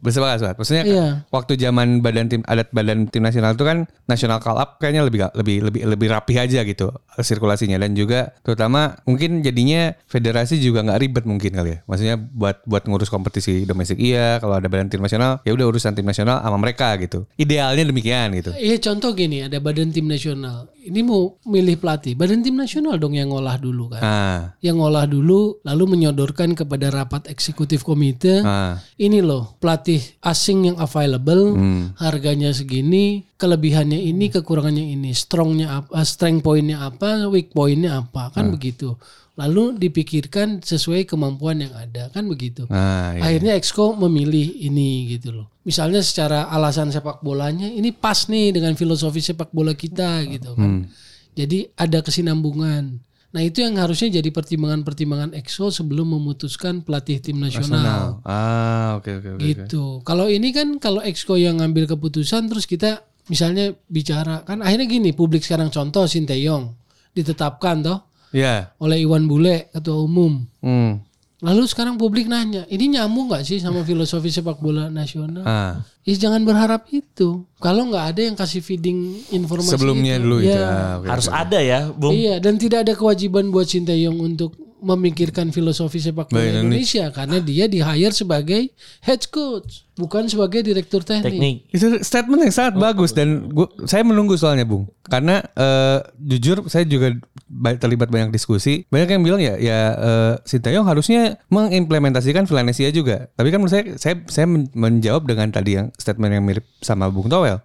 bisa banget, Sobat. Maksudnya Iya. waktu zaman badan tim adat badan tim nasional itu kan nasional call up kayaknya lebih lebih lebih lebih rapih aja gitu sirkulasinya dan juga terutama mungkin jadinya federasi juga nggak ribet mungkin kali ya. Maksudnya buat buat ngurus kompetisi domestik iya, kalau ada badan tim nasional ya udah urusan tim nasional sama mereka gitu. Idealnya demikian gitu. Iya contoh gini, ada badan tim nasional. Ini mau milih pelatih, badan tim nasional dong yang ngolah dulu kan. Ah, Yang ngolah dulu, lalu menyodorkan kepada rapat eksekutif komite. ah, Ini loh pelatih asing yang available, harganya segini, kelebihannya ini, kekurangannya ini, strongnya apa, strength pointnya apa, weak pointnya apa, kan begitu. Lalu dipikirkan sesuai kemampuan yang ada, kan begitu. ah, iya. Akhirnya Exco memilih ini gitu loh. Misalnya secara alasan sepak bolanya ini pas nih dengan filosofi sepak bola kita gitu kan. Jadi ada kesinambungan. Nah itu yang harusnya jadi pertimbangan-pertimbangan Exco sebelum memutuskan pelatih tim nasional. Ah, oke oke oke. oke. Gitu. Kalau ini kan kalau Exco yang ngambil keputusan terus kita misalnya bicara kan akhirnya gini publik sekarang contoh Sinteyong ditetapkan toh Ya. oleh Iwan Bule ketua umum. Hmm. Lalu sekarang publik nanya, ini nyambung nggak sih sama filosofi sepak bola nasional? Ah. Ih, jangan berharap itu. Kalau nggak ada yang kasih feeding informasi Sebelumnya itu. dulu itu. Iya. Ah, oke, Harus ada ya, Bung. Iya, dan tidak ada kewajiban buat Sinteyong untuk memikirkan filosofi sepak bola Baik, Indonesia karena dia di hire sebagai head coach, bukan sebagai direktur teknik. Teknik. Itu statement yang sangat bagus dan gua, saya menunggu soalnya Bung. Karena eh, jujur saya juga ba- terlibat banyak diskusi. Banyak yang bilang ya ya eh, Sintayong harusnya mengimplementasikan Villanesia juga. Tapi kan menurut saya saya saya men- menjawab dengan tadi yang statement yang mirip sama Bung Towel.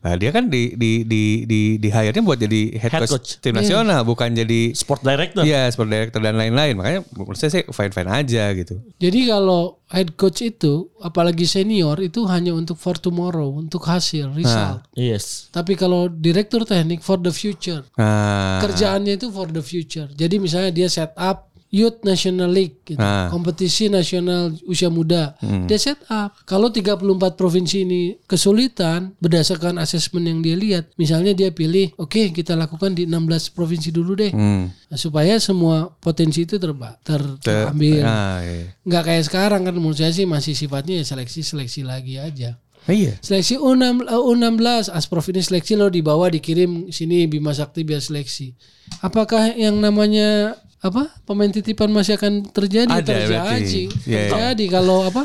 Nah, dia kan di di di di di hire-nya buat jadi head, Head coach, coach. tim nasional bukan jadi Sport director. Iya, seperti director dan lain-lain. Makanya menurut saya sih fine-fine aja gitu. Jadi kalau head coach itu, apalagi senior itu hanya untuk for tomorrow, untuk hasil, result. Yes. Tapi kalau direktur teknik for the future, Nah, kerjaannya itu for the future. Jadi misalnya dia set up Youth National League gitu. Ah. Kompetisi nasional usia muda. Dia set up. Kalau 34 provinsi ini kesulitan berdasarkan asesmen yang dia lihat. Misalnya dia pilih, oke kita lakukan di 16 provinsi dulu deh. hmm. Nah, supaya semua potensi itu terba ter- terambil. Ah, iya. Nggak kayak sekarang kan menurut saya sih masih sifatnya ya seleksi-seleksi lagi aja. Ah, iya. Seleksi U6, eh, U16 Asprof ini seleksi lo dibawa dikirim sini Bima Sakti biar seleksi. Apakah yang namanya apa pemain titipan masih akan terjadi? Ada, terjadi, berarti. Iya, iya. terjadi kalau apa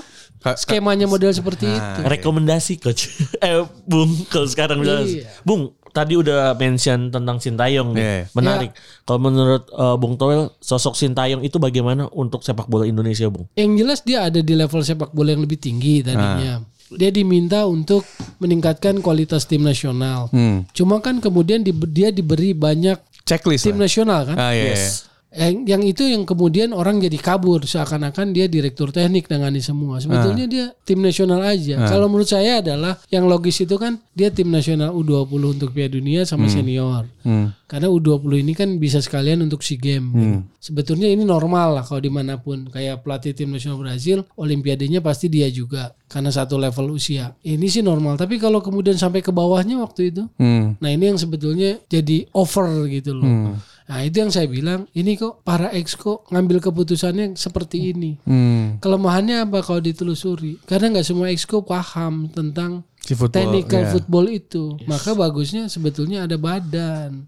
skemanya model seperti itu. Rekomendasi coach. eh, Bung, kalau sekarang Iya. Bung, tadi udah mention tentang Sintayong nih. Iya. Menarik. Kalau menurut eh, Bung Toel, sosok Sintayong itu bagaimana untuk sepak bola Indonesia, Bung? Yang jelas dia ada di level sepak bola yang lebih tinggi tadinya. Dia diminta untuk meningkatkan kualitas tim nasional. Hmm. Cuma kan kemudian di- dia diberi banyak Checklist tim lah. nasional kan. Ah, iya, iya. Yang, yang itu yang kemudian orang jadi kabur seakan-akan dia direktur teknik nangani semua. Sebetulnya dia tim nasional aja. Kalau menurut saya adalah yang logis itu kan dia tim nasional U20 untuk Piala Dunia sama senior. Hmm. Karena U20 ini kan bisa sekalian untuk SEA Games. gitu. Sebetulnya ini normal lah kalau di mana pun. Kayak pelatih tim nasional Brazil, Olimpiadenya pasti dia juga. Karena satu level usia. Ini sih normal. Tapi kalau kemudian sampai ke bawahnya waktu itu. Hmm. Nah ini yang sebetulnya jadi over gitu loh. Nah itu yang saya bilang, ini kok para exco ngambil keputusannya seperti ini. Hmm. Kelemahannya apa kalau ditelusuri? Karena nggak semua exco paham tentang Si football, technical iya. football itu. Maka bagusnya sebetulnya ada badan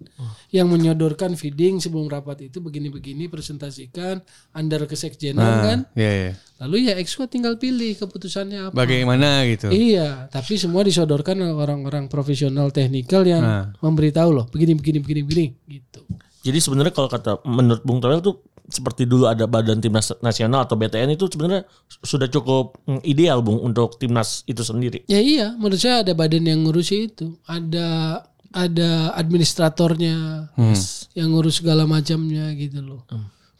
yang menyodorkan feeding sebelum rapat itu begini-begini presentasikan under kesekjenan kan. Iya, iya. Lalu ya exco tinggal pilih keputusannya apa. Bagaimana gitu. Iya, tapi semua disodorkan oleh orang-orang profesional teknikal yang Nah. memberitahu loh, begini begini begini begini gitu. Jadi sebenarnya kalau kata menurut Bung Toel tuh seperti dulu ada Badan Timnas Nasional atau BTN itu sebenarnya sudah cukup mm, ideal Bung untuk timnas itu sendiri. Ya iya, menurut saya ada badan yang ngurusi itu, ada ada administratornya yang ngurus segala macamnya gitu loh.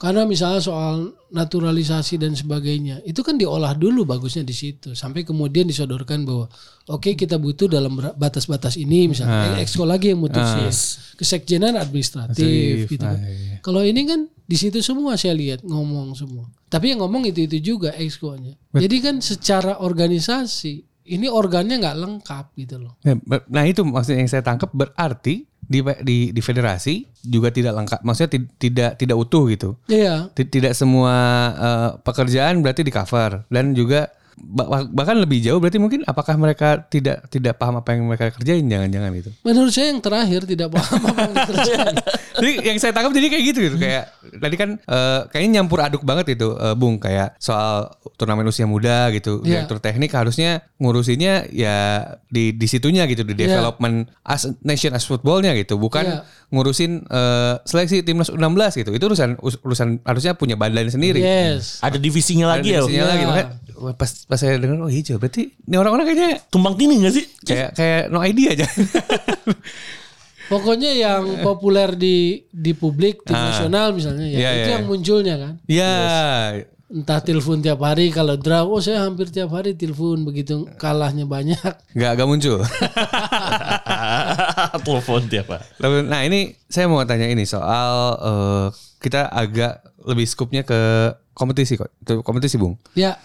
Karena misalnya soal naturalisasi dan sebagainya, itu kan diolah dulu bagusnya di situ, sampai kemudian disodorkan bahwa oke kita butuh dalam batas-batas ini, misalnya eh, exco lagi yang mutusin, kesekjenan administratif gitu. kan. Kalau ini kan di situ semua saya lihat ngomong semua. Tapi yang ngomong itu itu juga exco-nya. Jadi kan secara organisasi ini organnya nggak lengkap gitu loh. Ya, Nah itu maksudnya yang saya tangkap berarti di di, di federasi juga tidak lengkap. Maksudnya ti- tidak tidak utuh gitu. Iya. Ti- Tidak semua eh, pekerjaan berarti di cover dan juga bahkan lebih jauh berarti mungkin apakah mereka tidak tidak paham apa yang mereka kerjain jangan-jangan itu. Menurut saya yang terakhir tidak paham apa yang dikerjain. Jadi yang saya tangkap jadi kayak gitu gitu kayak tadi kan eh, kayaknya nyampur aduk banget itu eh, Bung kayak soal turnamen usia muda gitu Iya. direktur teknik harusnya ngurusinnya ya di di situnya gitu di Iya. development as nation as footballnya gitu bukan Iya. ngurusin eh, seleksi timnas U16 gitu itu urusan urusan harusnya punya badan sendiri. yes. Ada divisinya lagi ya. Divisinya Iya. lagi makanya wah, pas pas saya dengar oh hijau berarti ini orang-orang kayaknya Tumbang tindih gak sih? kayak kayak no idea aja. Pokoknya yang populer di di publik tim nasional misalnya ya Iya, itu iya. yang munculnya kan. ya Entah telepon tiap hari kalau draw, oh saya hampir tiap hari telepon begitu kalahnya banyak. nggak nggak muncul. Telepon tiap hari. Nah ini saya mau tanya ini soal eh, kita agak lebih skupnya ke kompetisi kok. Kompetisi Bung. Ya,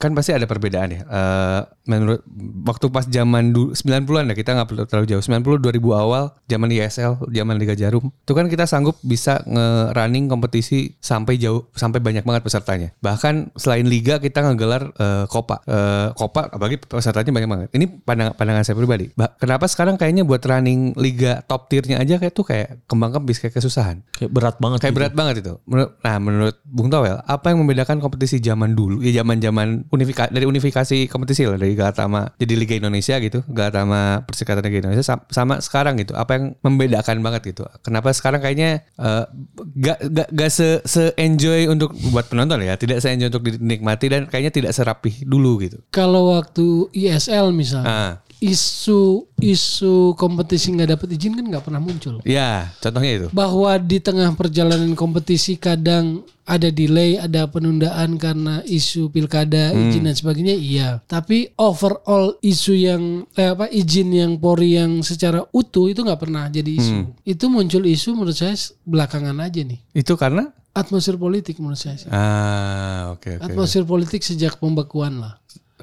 Kan pasti ada perbedaan ya. Eh, menurut waktu pas zaman du- 90-an ya kita nggak perlu terlalu jauh. 90 2000 awal zaman ISL, zaman Liga Jarum. Itu kan kita sanggup bisa nge-running kompetisi sampai jauh sampai banyak banget pesertanya. Bahkan selain liga kita ngegelar eh, Copa. Eh, Copa apalagi pesertanya banyak banget. Ini pandangan pandangan saya pribadi. Bah, kenapa sekarang kayaknya buat running liga top tiernya aja kayak tuh kayak kembang kebis kayak kesusahan. Kayak berat banget. Kayak gitu. berat banget itu. Menurut, nah menurut Bung Towel, apa yang membedakan kompetisi zaman dulu? Ya zaman-zaman unifika, dari unifikasi kompetisi lah dari Galatama jadi Liga Indonesia gitu, Galatama Persikatan Liga Indonesia sama, sama sekarang gitu. Apa yang membedakan banget gitu? Kenapa sekarang kayaknya eh, gak, gak, gak se, se enjoy untuk buat penonton ya, tidak se enjoy untuk dinikmati dan kayaknya tidak serapih dulu gitu. kalau waktu ISL misalnya, Ah, isu isu kompetisi nggak dapat izin kan nggak pernah muncul. ya contohnya itu. Bahwa di tengah perjalanan kompetisi kadang ada delay, ada penundaan karena isu pilkada, izin dan sebagainya, iya. Tapi overall isu yang eh, apa izin yang Polri yang secara utuh itu nggak pernah jadi isu. Itu muncul isu menurut saya belakangan aja nih. Itu karena Atmosfer politik menurut saya sih. ah oke oke. Atmosfer politik sejak pembekuan lah.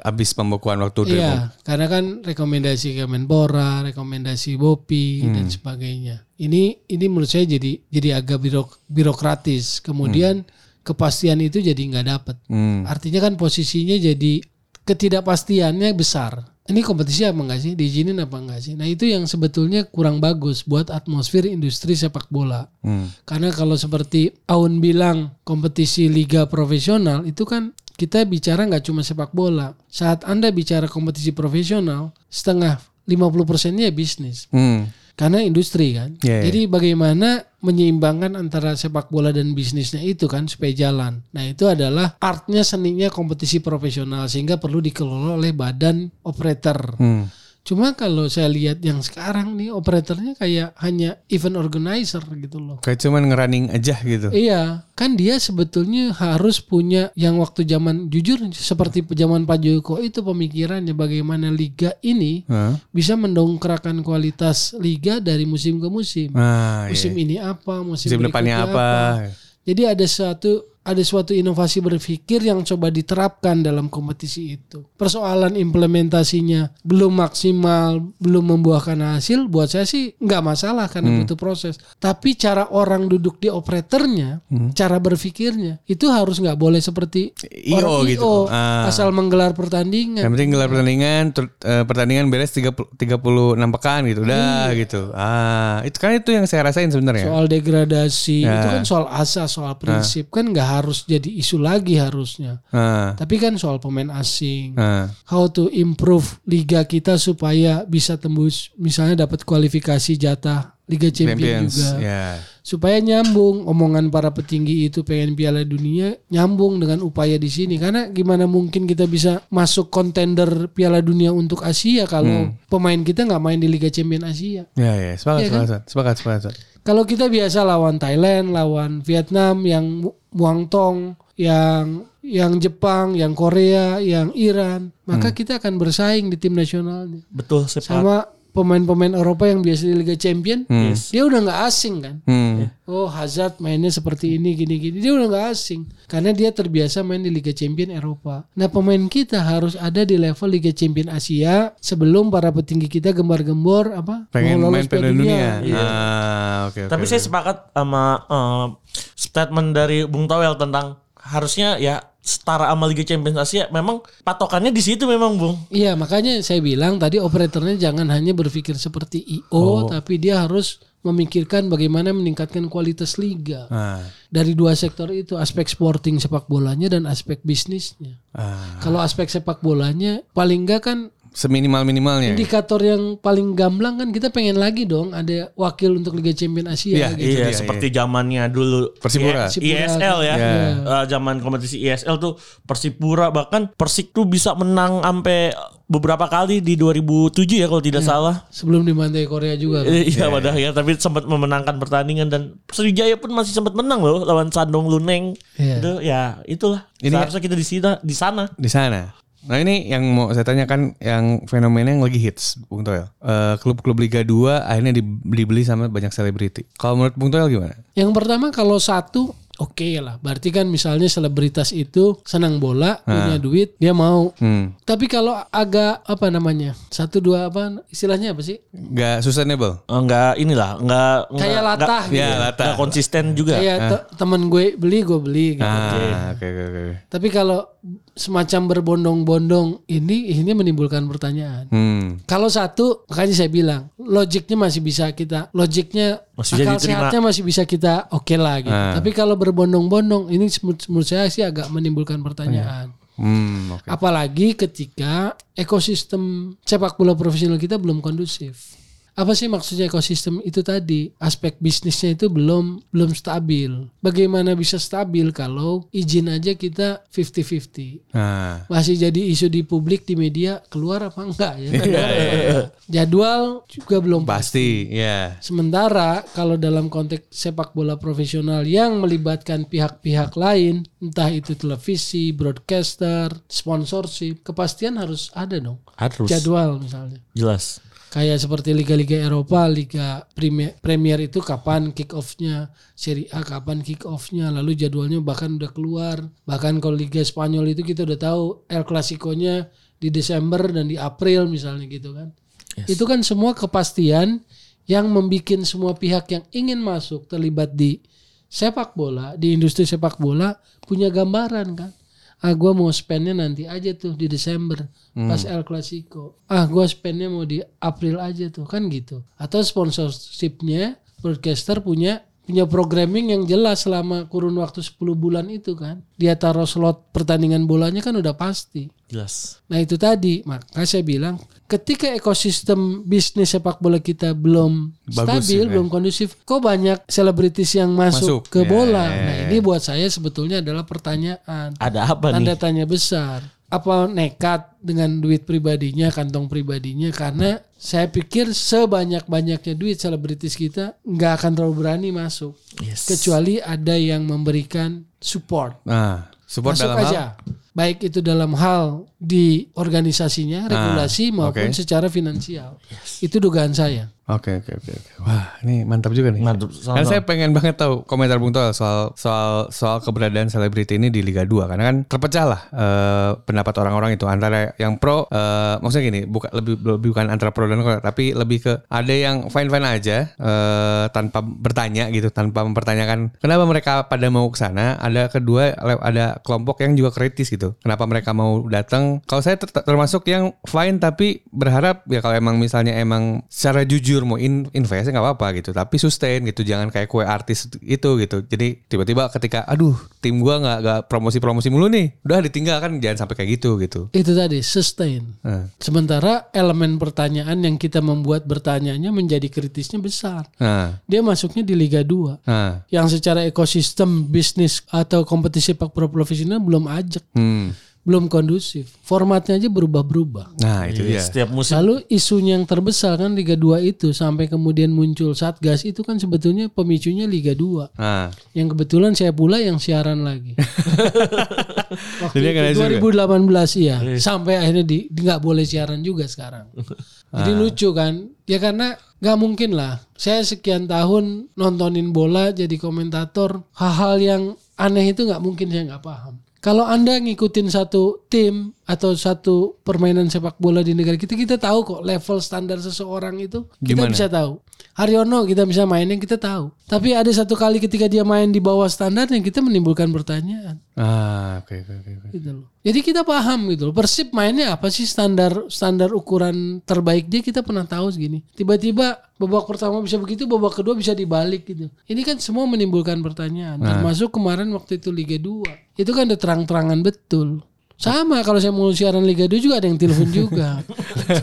Abis pembekuan waktu Iya, karena kan rekomendasi Kemenpora, rekomendasi BOPI Hmm. dan sebagainya. Ini ini menurut saya jadi jadi agak birok, birokratis. Kemudian kepastian itu jadi nggak dapat. Hmm. Artinya kan posisinya jadi ketidakpastiannya besar. Ini kompetisi apa enggak sih? Diizinin apa enggak sih? Nah itu yang sebetulnya kurang bagus buat atmosfer industri sepak bola. Hmm. Karena kalau seperti Aun bilang kompetisi liga profesional itu kan kita bicara nggak cuma sepak bola. Saat Anda bicara kompetisi profesional, setengah 50 persennya bisnis. Hmm. Karena industri kan. Iya, iya. Jadi bagaimana menyeimbangkan antara sepak bola dan bisnisnya itu kan supaya jalan. Nah itu adalah artnya seninya kompetisi profesional sehingga perlu dikelola oleh badan operator. Hmm. Cuma kalau saya lihat yang sekarang nih operatornya kayak hanya event organizer gitu loh. Kayak cuman ngerunning aja gitu. Iya, kan dia sebetulnya harus punya yang waktu zaman jujur seperti zaman Pak Joko itu pemikirannya bagaimana liga ini Hah? bisa mendongkrakkan kualitas liga dari musim ke musim. Nah, Musim iya. ini apa, musim, Musim depannya berikutnya apa? Jadi ada suatu ada suatu inovasi berpikir yang coba diterapkan dalam kompetisi itu. Persoalan implementasinya belum maksimal, belum membuahkan hasil, buat saya sih nggak masalah karena Hmm. butuh proses. Tapi cara orang duduk di operatornya, Hmm. cara berpikirnya itu harus nggak boleh seperti IO orang gitu. IO, Ah. asal menggelar pertandingan. Yang penting gelar pertandingan, ter- eh, pertandingan beres 30, 36 pekan gitu, udah gitu. Ah, itu kan itu yang saya rasain sebenarnya. Soal degradasi Ya. itu kan soal asas, soal prinsip kan nggak harus jadi isu lagi harusnya. Ah, Tapi kan soal pemain asing, ah, how to improve liga kita supaya bisa tembus misalnya dapat kualifikasi jatah Liga Champion Champions, juga. ya. Supaya nyambung omongan para petinggi itu pengen Piala Dunia nyambung dengan upaya di sini karena gimana mungkin kita bisa masuk kontender Piala Dunia untuk Asia kalau pemain kita nggak main di Liga Champion Asia. Ya, ya, sepakat, Iya kan? sepakat, sepakat, sepakat. Kalau kita biasa lawan Thailand, lawan Vietnam yang Mu- Muangtong, yang yang Jepang, yang Korea, yang Iran, maka kita akan bersaing di tim nasionalnya. Betul, sepakat. Sama pemain-pemain Eropa yang biasa di Liga Champion, Yes. dia udah nggak asing kan. Hmm. Oh Hazard mainnya seperti ini gini-gini dia udah nggak asing karena dia terbiasa main di Liga Champion Eropa. Nah pemain kita harus ada di level Liga Champion Asia sebelum para petinggi kita gembar-gembor apa Pengen mau main lolos Piala Dunia. Iya. Ah, oke, oke. Tapi saya sepakat sama eh, statement dari Bung Towel tentang harusnya ya setara sama Liga Champions Asia. Memang patokannya di situ memang, Bung. Iya makanya saya bilang tadi operatornya jangan hanya berpikir seperti IO tapi dia harus memikirkan bagaimana meningkatkan kualitas liga Ah, dari dua sektor itu aspek sporting sepak bolanya dan aspek bisnisnya. ah. Kalau aspek sepak bolanya paling enggak kan Seminimal minimalnya. indikator yang paling gamblang kan kita pengen lagi dong ada wakil untuk Liga Champion Asia Iya, gitu. Iya, dia, seperti zamannya dulu Persipura. I- ISL ya. Iya. Eh, zaman kompetisi ISL tuh Persipura bahkan Persik tuh bisa menang sampai beberapa kali di 2007 ya kalau tidak salah. Sebelum dibantai Korea juga. kan. Iya padahal ya tapi sempat memenangkan pertandingan dan Sriwijaya pun masih sempat menang loh lawan Sandong Luneng. Iya. Itu ya itulah. Ini- Seharusnya kita di sana di sana. di sana. Nah ini yang mau saya tanyakan yang fenomena yang lagi hits, Bung Toel. Eh, klub-klub Liga 2 akhirnya di- dibeli sama banyak selebriti. Kalau menurut Bung Toel gimana? Yang pertama kalau satu oke lah. Berarti kan misalnya selebritas itu senang bola, punya duit, dia mau. Hmm, Tapi kalau agak apa namanya? Satu dua apa istilahnya apa sih? nggak sustainable. Enggak inilah, enggak Kayak latah gitu. Ya, latah. Enggak konsisten juga. Kayak te- temen gue beli, gue beli gitu. Ah, oke oke oke. Tapi kalau semacam berbondong-bondong ini ini menimbulkan pertanyaan. Hmm, Kalau satu, makanya saya bilang, logiknya masih bisa kita, logiknya Masih bisa akal sehatnya masih bisa kita oke lah gitu. Ah. Tapi kalau berbondong-bondong, ini menurut menurut saya sih agak menimbulkan pertanyaan. hmm, oke. Apalagi ketika ekosistem sepak bola profesional kita belum kondusif. Apa sih maksudnya ekosistem itu tadi? Aspek bisnisnya itu belum belum stabil. Bagaimana bisa stabil kalau izin aja kita 50-50? Nah, masih jadi isu di publik di media keluar apa enggak ya? Iya, Jadwal juga belum pasti. pasti, ya. Sementara kalau dalam konteks sepak bola profesional yang melibatkan pihak-pihak lain, entah itu televisi, broadcaster, sponsorship, kepastian harus ada dong. Harus. Jadwal misalnya. Jelas. Kayak seperti liga-liga Eropa, liga Premier, Premier itu kapan kick off-nya, Serie A kapan kick off-nya, lalu jadwalnya bahkan udah keluar. Bahkan kalau Liga Spanyol itu kita udah tahu El Clasico-nya di Desember dan di April misalnya gitu kan. Itu kan semua kepastian yang membuat semua pihak yang ingin masuk terlibat di sepak bola, di industri sepak bola punya gambaran kan. Ah gue mau spendnya nanti aja tuh di Desember pas El Clasico. Ah gue spendnya mau di April aja tuh kan gitu. Atau sponsorshipnya broadcaster punya punya programming yang jelas selama kurun waktu 10 bulan itu kan. Dia taruh slot pertandingan bolanya kan udah pasti. Jelas. Nah itu tadi, maka saya bilang ketika ekosistem bisnis sepak bola kita belum Bagus, stabil, ya. belum kondusif, kok banyak selebritis yang masuk, Masuk, ke ya, bola. ya, Nah ya. ini buat saya sebetulnya adalah pertanyaan, Ada apa tanda nih? tanya besar. Apa nekat dengan duit pribadinya, kantong pribadinya karena saya pikir sebanyak-banyaknya duit selebritis kita nggak akan terlalu berani masuk. Yes. Kecuali ada yang memberikan support. Nah, support masuk dalam hal aja. Baik itu dalam hal di organisasinya, regulasi maupun oke. secara finansial. Itu dugaan saya. Oke oke oke. Wah ini mantap juga nih. Mantap. Karena saya pengen banget tahu komentar Bung Toel soal soal soal keberadaan selebriti ini di Liga 2 karena kan terpecah lah eh, pendapat orang-orang itu antara yang pro eh, maksudnya gini bukan lebih lebih bukan antara pro dan kontra tapi lebih ke ada yang fine fine aja eh, tanpa bertanya gitu tanpa mempertanyakan kenapa mereka pada mau ke sana ada kedua ada kelompok yang juga kritis gitu kenapa mereka mau datang kalau saya ter- termasuk yang fine tapi berharap ya kalau emang misalnya emang secara jujur mau in, invest nggak apa-apa gitu tapi sustain gitu jangan kayak kue artis itu gitu jadi tiba-tiba ketika aduh tim gua nggak nggak promosi-promosi mulu nih udah ditinggal kan jangan sampai kayak gitu gitu Itu tadi sustain. nah, Sementara elemen pertanyaan yang kita membuat bertanyanya menjadi kritisnya besar. nah, Dia masuknya di Liga 2 nah. yang secara ekosistem bisnis atau kompetisi sepak bola profesional belum ajak, Hmm. Belum kondusif. Formatnya aja berubah-berubah. nah itu dia Setiap musim Lalu isunya yang terbesar kan Liga 2 itu sampai kemudian muncul Satgas itu kan sebetulnya pemicunya Liga 2. nah Yang kebetulan saya pula yang siaran lagi. Waktu juga? itu 2018 iya. Sampai akhirnya di di- nggak boleh siaran juga sekarang. Jadi lucu kan? Ya karena nggak mungkin lah. Saya sekian tahun nontonin bola jadi komentator hal-hal yang aneh itu nggak mungkin saya nggak paham. Kalau anda ngikutin satu tim atau satu permainan sepak bola di negara kita, kita tahu kok level standar seseorang itu kita Gimana? bisa tahu. Haryono kita bisa mainin kita tahu. Tapi ada satu kali ketika dia main di bawah standar yang kita menimbulkan pertanyaan ah oke oke oke oke. gitu loh. Jadi kita paham gitu loh. Persib mainnya apa sih standar standar ukuran terbaik dia kita pernah tahu segini. Tiba-tiba babak pertama bisa begitu, babak kedua bisa dibalik gitu. Ini kan semua menimbulkan pertanyaan. Termasuk kemarin waktu itu Liga 2. Itu kan udah terang-terangan betul. Sama kalau saya mau siaran Liga 2 juga ada yang telepon juga.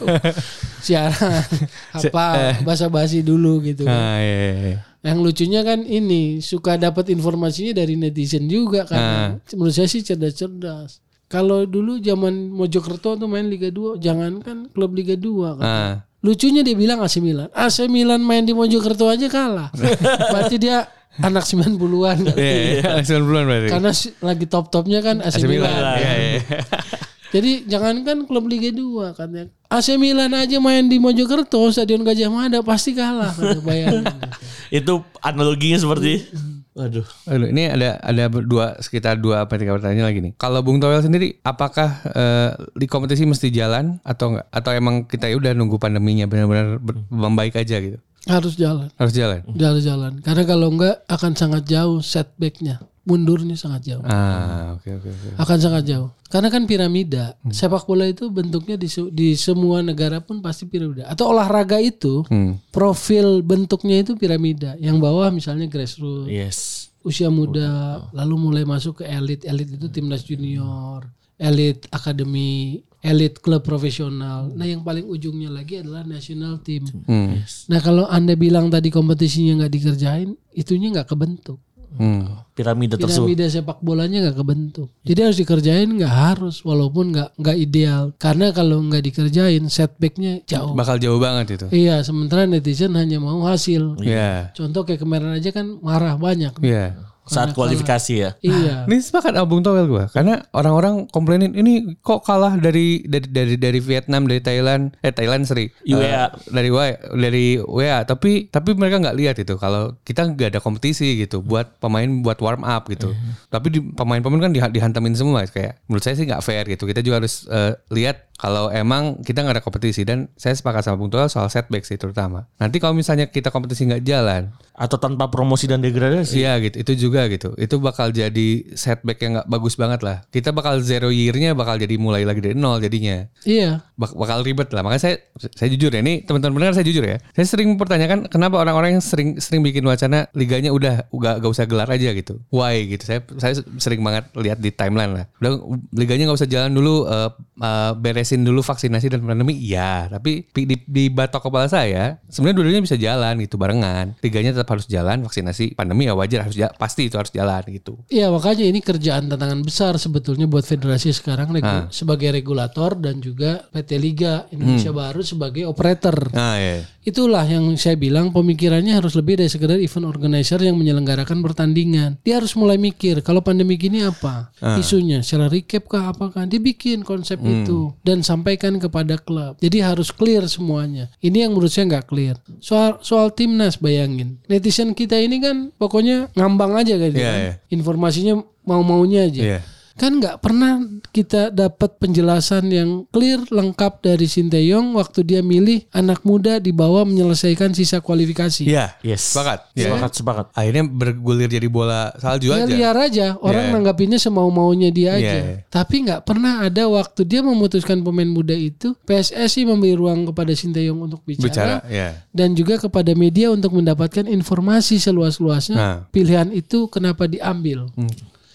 Siaran apa basa-basi dulu gitu kan. ah iya, iya, iya. Yang lucunya kan ini suka dapat informasinya dari netizen juga kan. Menurut saya sih cerdas-cerdas. Kalau dulu zaman Mojokerto tuh main Liga 2, jangan kan klub Liga 2 kan. ah Lucunya dia bilang AC Milan. AC Milan main di Mojokerto aja kalah. Berarti dia anak 90-an kan. Iya, iya, 90-an berarti. Karena lagi top-topnya kan AC, AC Milan. Milan. Iya, iya. Jadi jangankan klub Liga 2 katanya. AC Milan aja main di Mojokerto, Stadion Gajah Mada pasti kalah. Bayangin. itu analoginya seperti Waduh. Aduh, ini ada ada dua sekitar dua apa tiga pertanyaan lagi nih. Kalau Bung Toel sendiri, apakah eh, di kompetisi mesti jalan atau enggak? Atau emang kita ya udah nunggu pandeminya benar-benar membaik aja gitu? Harus jalan. Harus jalan. Jalan-jalan. Karena kalau enggak akan sangat jauh setbacknya. Mundurnya sangat jauh. Ah, oke oke oke. Akan sangat jauh. Karena kan piramida. Sepak bola itu bentuknya di, di semua negara pun pasti piramida. Atau olahraga itu Hmm. profil bentuknya itu piramida. Yang bawah misalnya grassroots. Yes. Usia muda. Lalu mulai masuk ke elit. Elit itu timnas junior. Elit akademi. Elit klub profesional. Nah yang paling ujungnya lagi adalah national team. Hmm. Nah kalau anda bilang tadi kompetisinya nggak dikerjain, itunya nggak kebentuk. Hmm. Piramida tersebut. Piramida sepak bolanya nggak kebentuk. Jadi harus dikerjain nggak harus, walaupun nggak nggak ideal. Karena kalau nggak dikerjain setbacknya jauh. Bakal jauh banget itu. Iya, sementara netizen hanya mau hasil. Iya. Contoh kayak kemarin aja kan marah banyak. Iya. Saat kualifikasi ya. Iya. Ini sepakat sama Bung Toel gue karena orang-orang komplainin ini kok kalah dari dari dari dari Vietnam dari Thailand? Eh Thailand sorry. UEA. Eh, dari WA dari WA tapi tapi mereka nggak lihat itu. Kalau kita nggak ada kompetisi gitu buat pemain buat warm up gitu. Tapi di, pemain-pemain kan diha- dihantamin semua. Kayak menurut saya sih nggak fair gitu. Kita juga harus eh, lihat kalau emang kita nggak ada kompetisi dan saya sepakat sama Bung Toel soal setback sih terutama nanti kalau misalnya kita kompetisi nggak jalan Atau tanpa promosi dan degradasi. Iya gitu, itu juga gitu. Itu bakal jadi setback yang nggak bagus banget lah. Kita bakal zero year-nya bakal jadi mulai lagi dari nol jadinya. Iya. Bak- bakal ribet lah. Makanya saya saya jujur ya, ini teman-teman benar saya jujur ya. Saya sering mempertanyakan kenapa orang-orang yang sering sering bikin wacana liganya udah gak, gak usah gelar aja gitu. Why gitu. Saya saya sering banget lihat di timeline lah. Udah liganya nggak usah jalan dulu eh, eh, beresin beresin dulu vaksinasi dan pandemi iya tapi di, di, batok kepala saya sebenarnya dua-duanya bisa jalan gitu barengan tiganya tetap harus jalan vaksinasi pandemi ya wajar harus ja- pasti itu harus jalan gitu Iya makanya ini kerjaan tantangan besar sebetulnya buat federasi sekarang regu- Ah. sebagai regulator dan juga PT Liga Indonesia Hmm. Baru sebagai operator. nah ya Itulah yang saya bilang pemikirannya harus lebih dari sekedar event organizer yang menyelenggarakan pertandingan. Dia harus mulai mikir kalau pandemi gini apa Ah. isunya, secara recap kah apakah dibikin konsep Hmm. itu dan sampaikan kepada klub. Jadi harus clear semuanya. Ini yang menurut saya nggak clear. Soal soal timnas bayangin netizen kita ini kan pokoknya ngambang aja gitu Iya, kan. iya. Informasinya mau-maunya aja Iya. Kan nggak pernah kita dapat penjelasan yang clear lengkap dari Sinteyong waktu dia milih anak muda di bawah menyelesaikan sisa kualifikasi. Iya. Yes. Sepakat. Iya. Sepakat, sepakat. Akhirnya bergulir jadi bola salju Ya aja. liar aja, orang Iya. nanggapinnya semau-maunya dia aja. Iya, iya. Tapi nggak pernah ada waktu dia memutuskan pemain muda itu, PSSI memberi ruang kepada Sinteyong untuk bicara, Bicara, ya. dan juga kepada media untuk mendapatkan informasi seluas-luasnya. Nah. Pilihan itu kenapa diambil?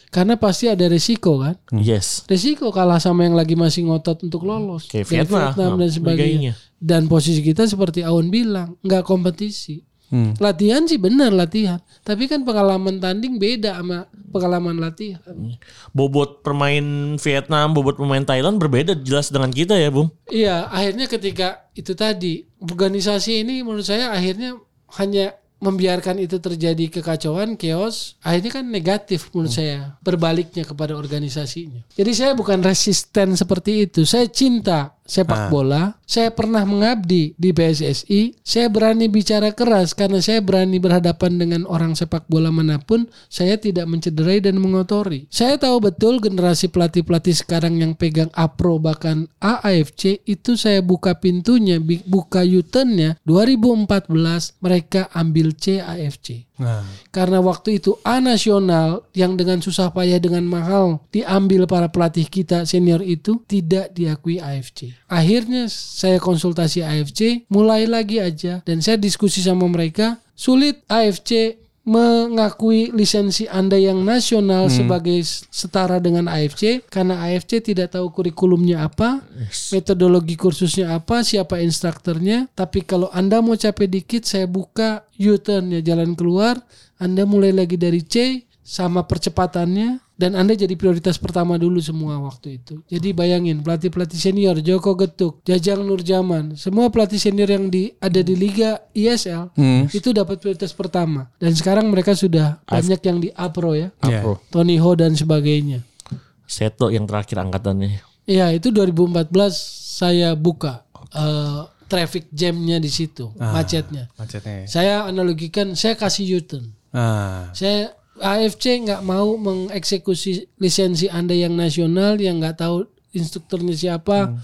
Karena pasti ada resiko kan. Yes. Resiko kalah sama yang lagi masih ngotot untuk lolos. Kayak Kayak Vietnam, dan sebagainya. Dan posisi kita seperti Aun bilang, nggak kompetisi. Hmm. Latihan sih benar latihan, tapi kan pengalaman tanding beda sama pengalaman latihan. Bobot pemain Vietnam, bobot pemain Thailand berbeda jelas dengan kita ya, Bung. Iya, akhirnya ketika itu tadi organisasi ini menurut saya akhirnya hanya membiarkan itu terjadi kekacauan, chaos, akhirnya kan negatif menurut saya berbaliknya kepada organisasinya. Jadi saya bukan resisten seperti itu. Saya cinta sepak bola. Saya pernah mengabdi di PSSI. Saya berani bicara keras karena saya berani berhadapan dengan orang sepak bola mana pun. Saya tidak mencederai dan mengotori. Saya tahu betul generasi pelatih-pelatih sekarang yang pegang APRO bahkan AAFC itu saya buka pintunya, buka U-turn-nya 2014 mereka ambil C AFC. Nah. Karena waktu itu A nasional yang dengan susah payah dengan mahal diambil para pelatih kita senior itu tidak diakui AFC. Akhirnya saya konsultasi AFC, mulai lagi aja dan saya diskusi sama mereka, sulit AFC mengakui lisensi Anda yang nasional sebagai setara dengan AFC karena AFC tidak tahu kurikulumnya apa, metodologi kursusnya apa, siapa instrukturnya. Tapi kalau Anda mau capek dikit, saya buka U-turn ya jalan keluar. Anda mulai lagi dari C sama percepatannya dan Anda jadi prioritas pertama dulu semua waktu itu. Jadi bayangin pelatih-pelatih senior Joko Getuk, Jajang Nurjaman, semua pelatih senior yang di ada di Liga ISL itu dapat prioritas pertama. Dan sekarang mereka sudah banyak yang di APRO ya. Iya. Apro. Tony Ho dan sebagainya. Seto yang terakhir angkatannya. Iya, itu 2014 saya buka eh, traffic jamnya di situ, macetnya. Macetnya. ya. Saya analogikan, saya kasih U-turn. Ah. Saya AFC nggak mau mengeksekusi lisensi Anda yang nasional yang nggak tahu instrukturnya siapa.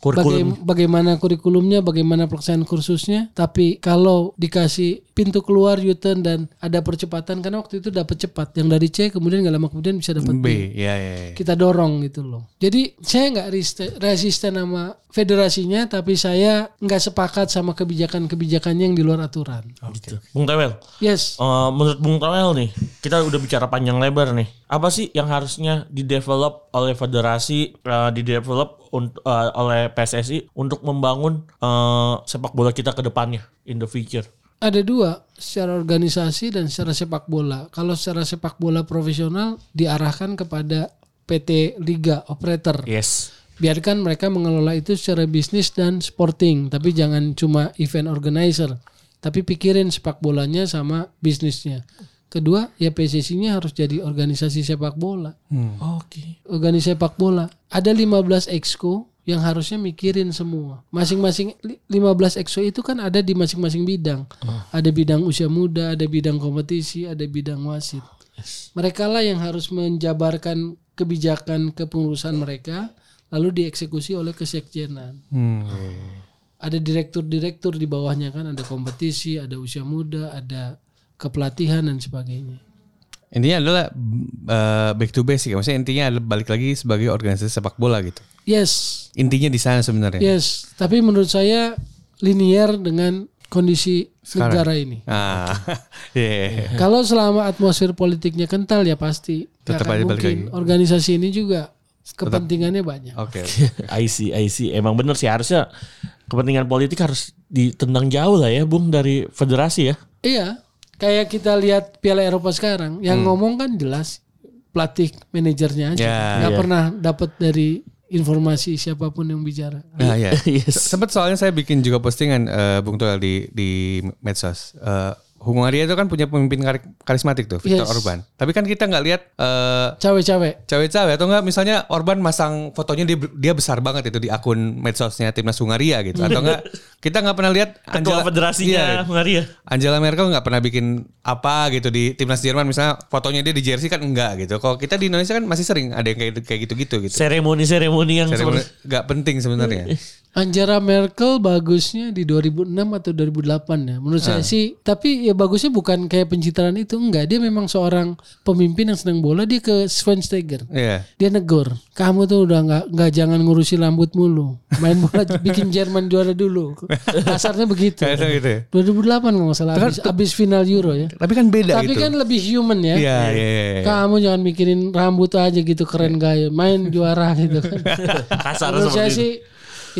Kurikulum. baga- bagaimana kurikulumnya, bagaimana pelaksanaan kursusnya. Tapi kalau dikasih pintu keluar U-turn dan ada percepatan karena waktu itu dapat cepat. Yang dari C kemudian nggak lama kemudian bisa dapat B. B, ya ya. ya. Kita dorong gitu loh. Jadi saya nggak resisten, resisten sama federasinya, tapi saya nggak sepakat sama kebijakan-kebijakannya yang di luar aturan. Gitu. Bung Tewel, Yes. eh, menurut Bung Tewel nih, kita udah bicara panjang lebar nih. Apa sih yang harusnya didevelop oleh federasi, eh, didevelop unt- eh, oleh PSSI untuk membangun eh, sepak bola kita ke depannya in the future? Ada dua, secara organisasi dan secara sepak bola. Kalau secara sepak bola profesional diarahkan kepada PT Liga Operator. Yes. Biarkan mereka mengelola itu secara bisnis dan sporting, tapi jangan cuma event organizer. Tapi pikirin sepak bolanya sama bisnisnya. Kedua, ya PSSI-nya harus jadi organisasi sepak bola. Oke. Organisasi sepak bola. Ada 15 exco yang harusnya mikirin semua. Masing-masing li- 15 exco itu kan ada di masing-masing bidang. Ada bidang usia muda, ada bidang kompetisi, ada bidang wasit. Mereka lah yang harus menjabarkan kebijakan kepengurusan mereka lalu dieksekusi oleh kesekjenan. Hmm. Ada direktur-direktur di bawahnya kan ada kompetisi, ada usia muda, ada kepelatihan dan sebagainya. Intinya adalah eh, back to basic. Maksudnya intinya adalah balik lagi sebagai organisasi sepak bola gitu. Yes, Intinya di sana sebenarnya. Yes, tapi menurut saya linier dengan kondisi negara ini. Ah, iya. Kalau selama atmosfer politiknya kental ya pasti Tetap aja balik mungkin. lagi. Organisasi ini juga kepentingannya banyak. Oke. I see, I see. Emang bener sih harusnya kepentingan politik harus ditendang jauh lah ya, Bung dari federasi ya. Iya, kayak kita lihat Piala Eropa sekarang, yang ngomong kan jelas pelatih manajernya aja, Ya, nggak iya. pernah dapat dari informasi siapa pun yang bicara. Nah, ya. yes. Sempat soalnya saya bikin juga postingan eh, Bung Toel di di medsos. Eh, Hungaria itu kan punya pemimpin kar- karismatik tuh, Viktor Yes. Orban. Tapi kan kita nggak lihat eh, Cawe-cawe. cawe-cawe atau enggak misalnya Orban masang fotonya dia dia besar banget itu di akun medsosnya timnas Hungaria gitu atau enggak kita nggak pernah lihat Ketua federasinya Iya, Hungaria. Angela Merkel nggak pernah bikin apa gitu di timnas Jerman misalnya fotonya dia di jersey kan enggak gitu. Kalau kita di Indonesia kan masih sering ada yang kayak kayak gitu-gitu gitu. Seremoni-seremoni yang nggak penting sebenarnya. Angela Merkel bagusnya di 2006 atau 2008 ya. Menurut saya sih, tapi ya bagusnya bukan kayak pencitraan itu enggak. Dia memang seorang pemimpin yang senang bola. Dia ke Schweinsteiger. Iya. Dia negor, kamu tuh udah nggak nggak jangan ngurusi rambut mulu. Main bola bikin Jerman juara dulu. Kasarnya begitu. Kayak gitu ya. 2008 kalau nggak salah abis, abis final Euro ya. Tapi kan beda Tapi gitu. kan lebih human ya. Iya, iya, iya. iya. Kamu jangan mikirin rambut aja gitu keren gaya, main juara gitu kan. kasar saya sih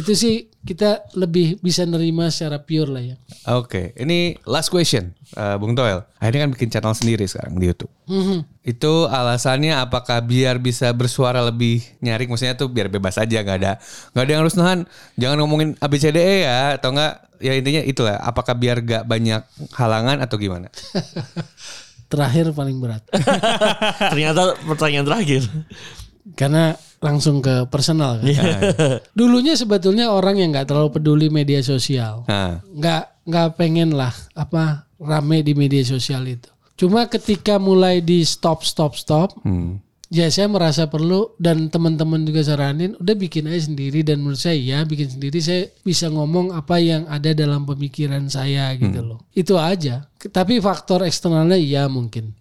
itu sih kita lebih bisa nerima secara pure lah ya. Oke, ini last question, eh, Bung Toel. Akhirnya kan bikin channel sendiri sekarang di YouTube. Mhm. Itu alasannya apakah biar bisa bersuara lebih nyaring, maksudnya tuh biar bebas aja, nggak ada nggak ada yang harus nahan. Jangan ngomongin ABCDE ya, atau enggak ya intinya itulah. Apakah biar gak banyak halangan atau gimana? Terakhir paling berat. Ternyata pertanyaan terakhir. Karena langsung ke personal kan. Iya. Dulunya sebetulnya orang yang nggak terlalu peduli media sosial. Nah, nggak nggak pengen lah apa rame di media sosial itu. Cuma ketika mulai di stop stop stop, hmm. ya saya merasa perlu dan teman-teman juga saranin udah bikin aja sendiri dan menurut saya ya bikin sendiri saya bisa ngomong apa yang ada dalam pemikiran saya gitu loh. Itu aja. Tapi faktor eksternalnya ya mungkin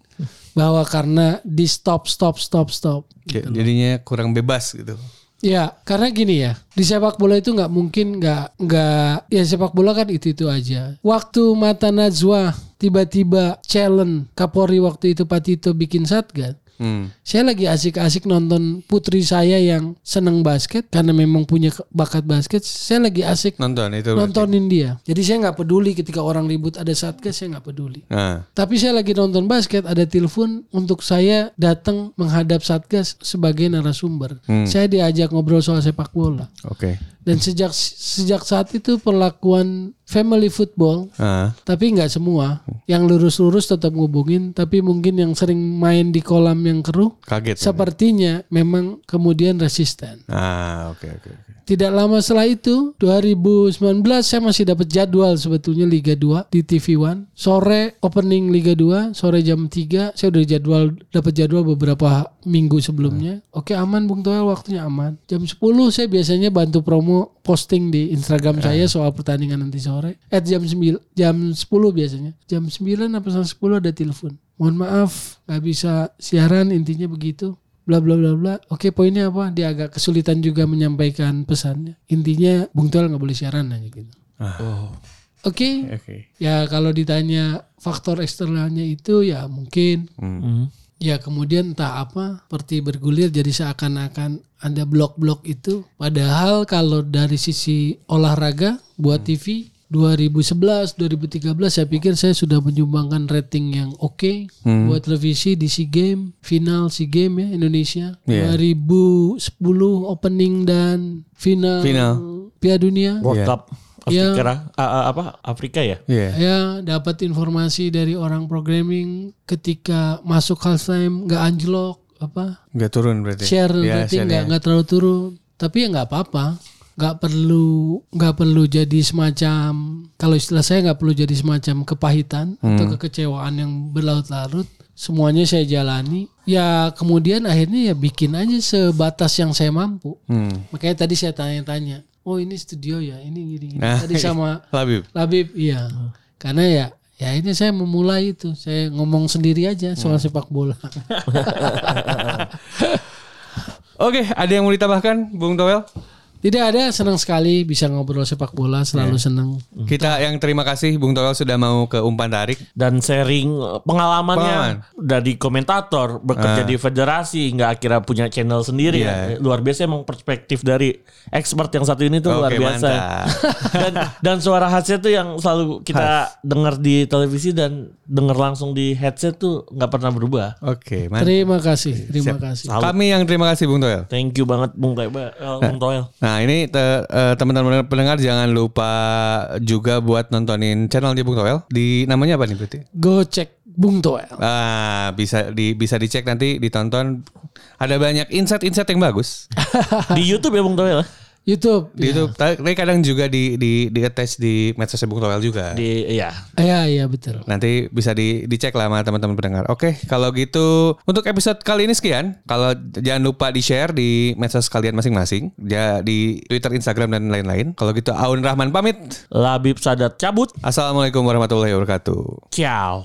bahwa karena di stop stop stop stop. J- jadinya kurang bebas gitu. Ya, karena gini ya, di sepak bola itu nggak mungkin nggak nggak ya sepak bola kan itu itu aja. Waktu Mata Najwa tiba-tiba challenge Kapolri waktu itu Patito bikin satgas, Hmm. saya lagi asik-asik nonton putri saya yang seneng basket karena memang punya bakat basket. Saya lagi asik Nonton itu. berarti. nontonin dia. Jadi saya nggak peduli ketika orang ribut ada satgas, saya nggak peduli. Nah, Tapi saya lagi nonton basket, ada telepon untuk saya datang menghadap satgas sebagai narasumber. Saya diajak ngobrol soal sepak bola. oke. Dan sejak sejak saat itu perlakuan family football, Ah, tapi nggak semua. Yang lurus-lurus tetap ngubungin, tapi mungkin yang sering main di kolam yang keruh, kaget. sepertinya memang kemudian resisten. Ah, oke oke oke. Tidak lama setelah itu 2019 saya masih dapat jadwal sebetulnya Liga 2 di TV One. Sore opening Liga 2, sore jam 3 saya udah jadwal dapat jadwal beberapa minggu sebelumnya. Oke aman Bung Toel waktunya aman. Jam 10 saya biasanya bantu promo posting di Instagram saya soal pertandingan nanti sore. At jam 9 jam 10 biasanya. Jam 9 apa setengah 10 ada telepon. Mohon maaf nggak bisa siaran intinya begitu bla bla bla bla. Oke poinnya apa? Dia agak kesulitan juga menyampaikan pesannya. Intinya Bung Toel nggak boleh siaran aja gitu. Oh. Oke, Oke. ya kalau ditanya faktor eksternalnya itu ya mungkin Hmm. ya kemudian entah apa seperti bergulir jadi seakan-akan ada blok-blok itu. Padahal kalau dari sisi olahraga buat TV 2011, 2013 saya pikir saya sudah menyumbangkan rating yang oke buat televisi di SEA Game, final SEA Game ya Indonesia. Iya. 2010 opening dan final, Final. Piala Dunia. World Iya. Cup Iya. Afrika, ah, apa Afrika ya? Iya. Ya dapat informasi dari orang programming ketika masuk halftime nggak anjlok apa Nggak turun berarti. share Iya, rating share nggak ya. nggak terlalu turun tapi ya nggak apa-apa nggak perlu nggak perlu jadi semacam kalau istilah saya nggak perlu jadi semacam kepahitan atau Hmm. kekecewaan yang berlarut-larut semuanya saya jalani ya kemudian akhirnya ya bikin aja sebatas yang saya mampu Hmm. makanya tadi saya tanya-tanya oh ini studio ya ini gini, gini. Nah, tadi sama Labib. Labib iya karena ya ya ini saya memulai itu saya ngomong sendiri aja soal sepak bola Oke, ada yang mau ditambahkan, Bung Toel? Tidak ada, senang sekali bisa ngobrol sepak bola, selalu senang. Kita yang terima kasih Bung Toel sudah mau ke umpan tarik. dan sharing uh, pengalamannya Pengalaman. dari komentator bekerja di federasi hingga akhirnya punya channel sendiri Iya. ya. luar biasa emang perspektif dari expert yang satu ini tuh luar Oke, biasa mantap. dan dan suara khasnya tuh yang selalu kita dengar di televisi dan dengar langsung di headset tuh nggak pernah berubah Oke, mantap. Terima kasih, terima kasih. Salut. Kami yang terima kasih Bung Toel. thank you banget Bung Toel Bung Toel Nah ini te- eh, teman-teman pendengar jangan lupa juga buat nontonin channelnya Bung Toel. Di namanya apa nih berarti? Go cek Bung Toel. Ah bisa di bisa dicek nanti ditonton. Ada banyak insight-insight yang bagus di YouTube ya Bung Toel YouTube. di YouTube. Tapi kadang juga di di di attach di medsos Bung Toel juga. di ya Iya, iya betul. Nanti bisa di dicek lah sama teman-teman pendengar. Oke, kalau gitu untuk episode kali ini sekian. Kalau jangan lupa di share di medsos kalian masing-masing, ya di Twitter, Instagram dan lain-lain. Kalau gitu Aun Rahman pamit. Labib Sadat cabut Assalamualaikum warahmatullahi wabarakatuh. ciao